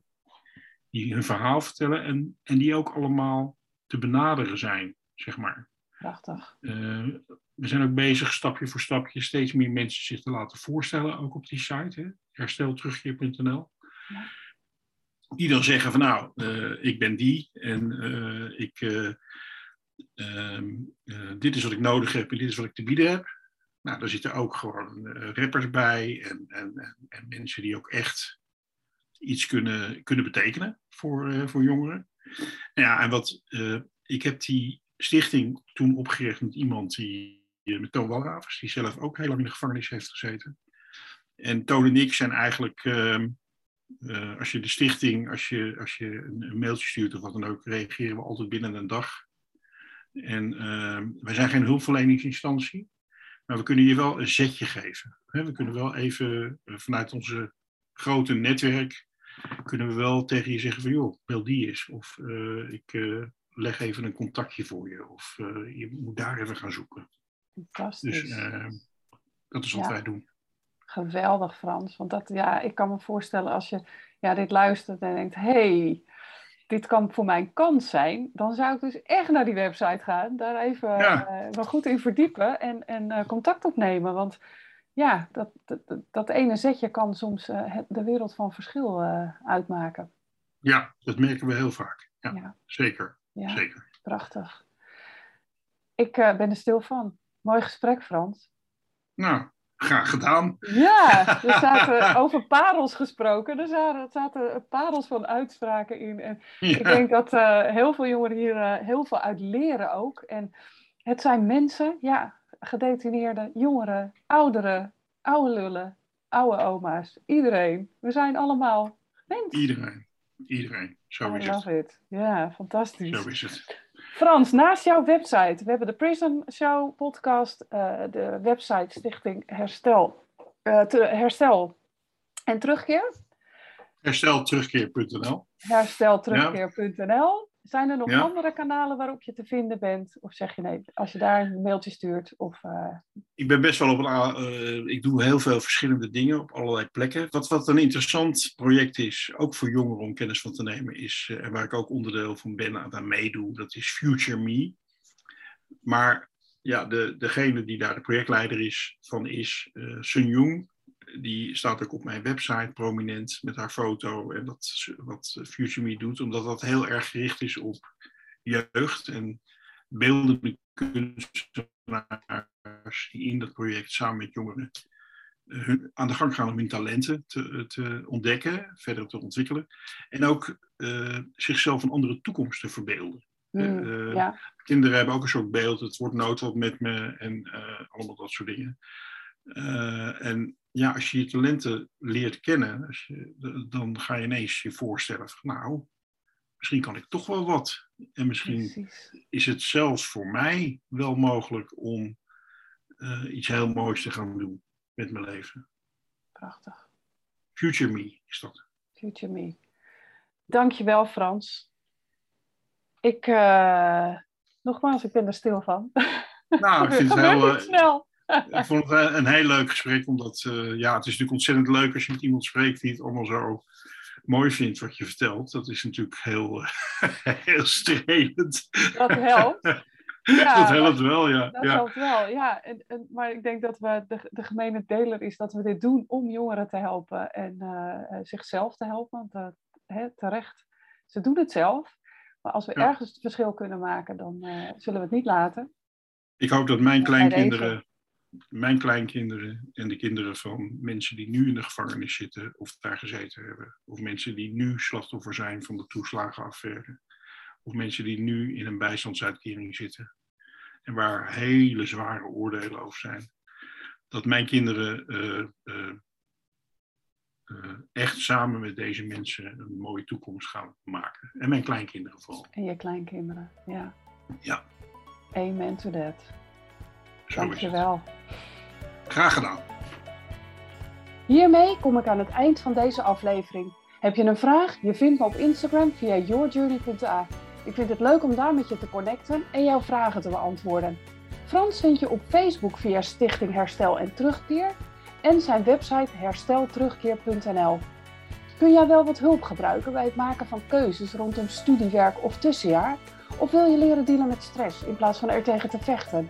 die hun verhaal vertellen en, en die ook allemaal te benaderen zijn, zeg maar.
Prachtig.
Eh, we zijn ook bezig, stapje voor stapje, steeds meer mensen zich te laten voorstellen, ook op die site, herstelterugkeer.nl.
Ja.
Die dan zeggen van nou, eh, ik ben die en eh, ik, eh, ehm, eh, dit is wat ik nodig heb en dit is wat ik te bieden heb. Nou, daar zitten ook gewoon rappers bij en, en, en, en mensen die ook echt iets kunnen, kunnen betekenen voor, voor jongeren. Ja, en wat, ik heb die stichting toen opgericht met iemand die, met Toon Walravens, die zelf ook heel lang in de gevangenis heeft gezeten. En Toon en ik zijn eigenlijk, ehm, eh, als je de stichting, als je, als je een, mailtje stuurt of wat dan ook, reageren we altijd binnen een dag. En ehm, wij zijn geen hulpverleningsinstantie, maar we kunnen je wel een zetje geven. We kunnen wel even eh, vanuit onze grote netwerk, kunnen we wel tegen je zeggen van joh, bel die eens. Of eh, ik eh, leg even een contactje voor je. Of eh, je moet daar even gaan zoeken.
Fantastisch.
Dus eh, dat is wat
Ja.
wij doen.
Geweldig, Frans. Want dat, ja, ik kan me voorstellen als je ja, dit luistert en denkt: hey, dit kan voor mij een kans zijn. Dan zou ik dus echt naar die website gaan, daar even
Ja.
eh, wel goed in verdiepen en, en eh, contact opnemen. Want ja, dat, dat, dat, ene zetje kan soms de wereld van verschil uitmaken.
Ja, dat merken we heel vaak. Ja,
Ja.
zeker.
Ja,
zeker.
prachtig. Ik ben er stil van. Mooi gesprek, Frans.
Nou, Graag gedaan.
Ja, <laughs> er zaten over parels gesproken. Er zaten, er zaten parels van uitspraken in. En ik denk dat uh, heel veel jongeren hier uh, heel veel uit leren ook. En het zijn mensen, ja, gedetineerde jongeren, ouderen, oude lullen, oude oma's. Iedereen. We zijn allemaal mensen.
Iedereen. Iedereen. Zo is
I
het.
Ja, fantastisch.
Zo is het.
Frans, naast jouw website, we hebben de Prism Show podcast, uh, de website Stichting Herstel, uh, te, Herstel en Terugkeer.
Herstelterugkeer.nl
Herstelterugkeer.nl. Zijn er nog ja. andere kanalen waarop je te vinden bent? Of zeg je nee, als je daar een mailtje stuurt? Of, uh...
Ik ben best wel op een. Uh, ik doe heel veel verschillende dingen op allerlei plekken. Wat, wat een interessant project is, ook voor jongeren om kennis van te nemen, is. Uh, en waar ik ook onderdeel van ben aan meedoe, dat is Future Me. Maar ja, de, degene die daar de projectleider is van is Sun Jung. Die staat ook op mijn website prominent met haar foto en dat, wat Future Me doet, omdat dat heel erg gericht is op jeugd en beeldende kunstenaars die in dat project samen met jongeren hun, aan de gang gaan om hun talenten te, te ontdekken, verder te ontwikkelen en ook uh, zichzelf een andere toekomst te verbeelden.
Mm, uh, ja.
Kinderen hebben ook een soort beeld, het wordt nooit wat met me en uh, allemaal dat soort dingen. En ja, als je je talenten leert kennen, als je, dan ga je ineens je voorstellen van nou, misschien kan ik toch wel wat. En misschien Precies. is het zelfs voor mij wel mogelijk om uh, iets heel moois te gaan doen met mijn leven.
Prachtig.
Future Me is dat.
Future Me. Dankjewel Frans. Ik, uh, nogmaals, ik ben er stil van.
Nou, ik vind het <laughs> heel...
snel
ik vond het een heel leuk gesprek, omdat uh, ja, het is natuurlijk ontzettend leuk als je met iemand spreekt die het allemaal zo mooi vindt wat je vertelt. Dat is natuurlijk heel, <laughs> heel strelend.
Dat helpt. <laughs> Ja,
dat helpt wel, ja.
Dat
ja.
helpt wel, ja. En, en, maar ik denk dat we de, de gemene deler is dat we dit doen om jongeren te helpen en uh, zichzelf te helpen. Want hè, terecht, ze doen het zelf. Maar als we ja. ergens het verschil kunnen maken, dan uh, zullen we het niet laten.
Ik hoop dat mijn kleinkinderen mijn kleinkinderen en de kinderen van mensen die nu in de gevangenis zitten of daar gezeten hebben. Of mensen die nu slachtoffer zijn van de toeslagenaffaire. Of mensen die nu in een bijstandsuitkering zitten. En waar hele zware oordelen over zijn. Dat mijn kinderen uh, uh, uh, echt samen met deze mensen een mooie toekomst gaan maken. En mijn kleinkinderen vooral.
En je kleinkinderen, ja.
Ja.
Amen to that. Dankjewel.
Graag gedaan.
Hiermee kom ik aan het eind van deze aflevering. Heb je een vraag? Je vindt me op Instagram via yourjourney.a. Ik vind het leuk om daar met je te connecten en jouw vragen te beantwoorden. Frans vind je op Facebook via Stichting Herstel en Terugkeer en zijn website herstelterugkeer.nl. Kun jij wel wat hulp gebruiken bij het maken van keuzes rondom studiewerk of tussenjaar? Of wil je leren dealen met stress in plaats van er tegen te vechten?